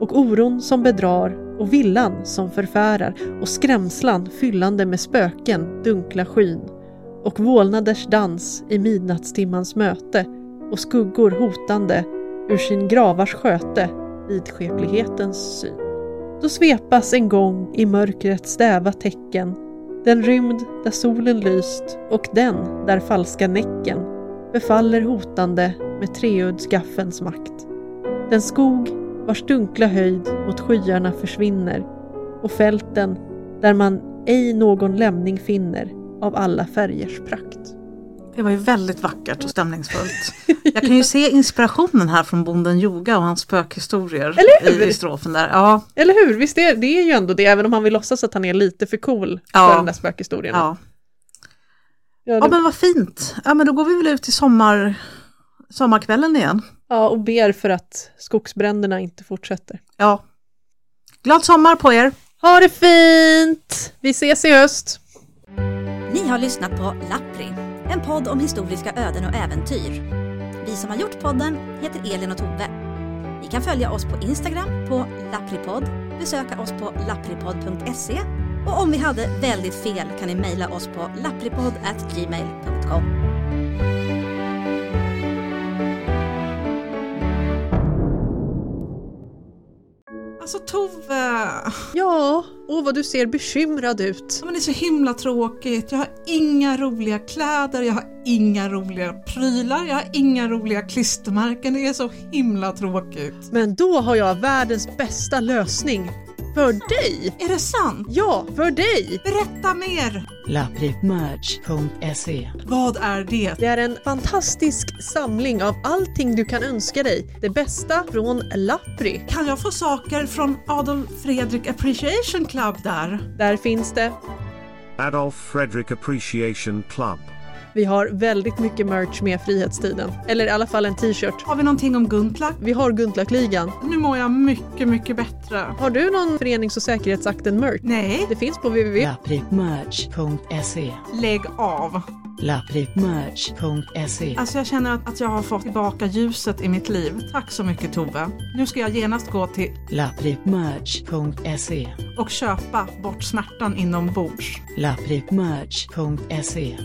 Och oron som bedrar och villan som förfärar. Och skrämslan fyllande med spöken dunkla skyn och vålnaders dans i midnattstimmans möte och skuggor hotande ur sin gravars sköte vidskeplighetens syn. Då svepas en gång i mörkrets stäva tecken den rymd där solen lyst och den där falska näcken befaller hotande med treuddsgaffens makt. Den skog vars dunkla höjd mot skyarna försvinner och fälten där man ej någon lämning finner av alla färgers prakt. Det var ju väldigt vackert och stämningsfullt. Jag kan ju se inspirationen här från Bonden Yoga och hans spökhistorier i, i strofen där. Ja, Eller hur? Visst är det är ju ändå det, även om han vill låtsas att han är lite för cool Ja. för den där spökhistorien. ja. Ja, ja då- men vad fint. Ja men då går vi väl ut i sommar, sommarkvällen igen. ja, och ber för att skogsbränderna inte fortsätter. Ja. Glad sommar på er! Ha det fint! Vi ses i höst! Ni har lyssnat på Lappri, en podd om historiska öden och äventyr. Vi som har gjort podden heter Elin och Tove. Ni kan följa oss på Instagram på lappripodd, besöka oss på lappripodd.se och om vi hade väldigt fel kan ni mejla oss på lappripodd.gmail.com. Alltså Tove, Ja, åh vad du ser bekymrad ut. Ja, men det är så himla tråkigt. Jag har inga roliga kläder, jag har inga roliga prylar, jag har inga roliga klistermärken. Det är så himla tråkigt. Men då har jag världens bästa lösning. För dig! Är det sant? Ja, för dig! Berätta mer! lappripmerch.se Vad är det? Det är en fantastisk samling av allting du kan önska dig. Det bästa från Lappri. Kan jag få saker från Adolf Fredrik Appreciation Club där? Där finns det. Adolf Frederick Appreciation Club. Vi har väldigt mycket merch med Frihetstiden. Eller i alla fall en t-shirt. Har vi någonting om Guntlack? Vi har Guntlakligan. Nu mår jag mycket, mycket bättre. Har du någon förenings och säkerhetsakten merch? Nej, Det finns på www. lappripmerch.se lägg av. lappripmerch.se Alltså jag känner att, att jag har fått tillbaka ljuset i mitt liv. Tack så mycket Tove. Nu ska jag genast gå till lappripmerch.se och köpa bort smärtan inombords. lappripmerch.se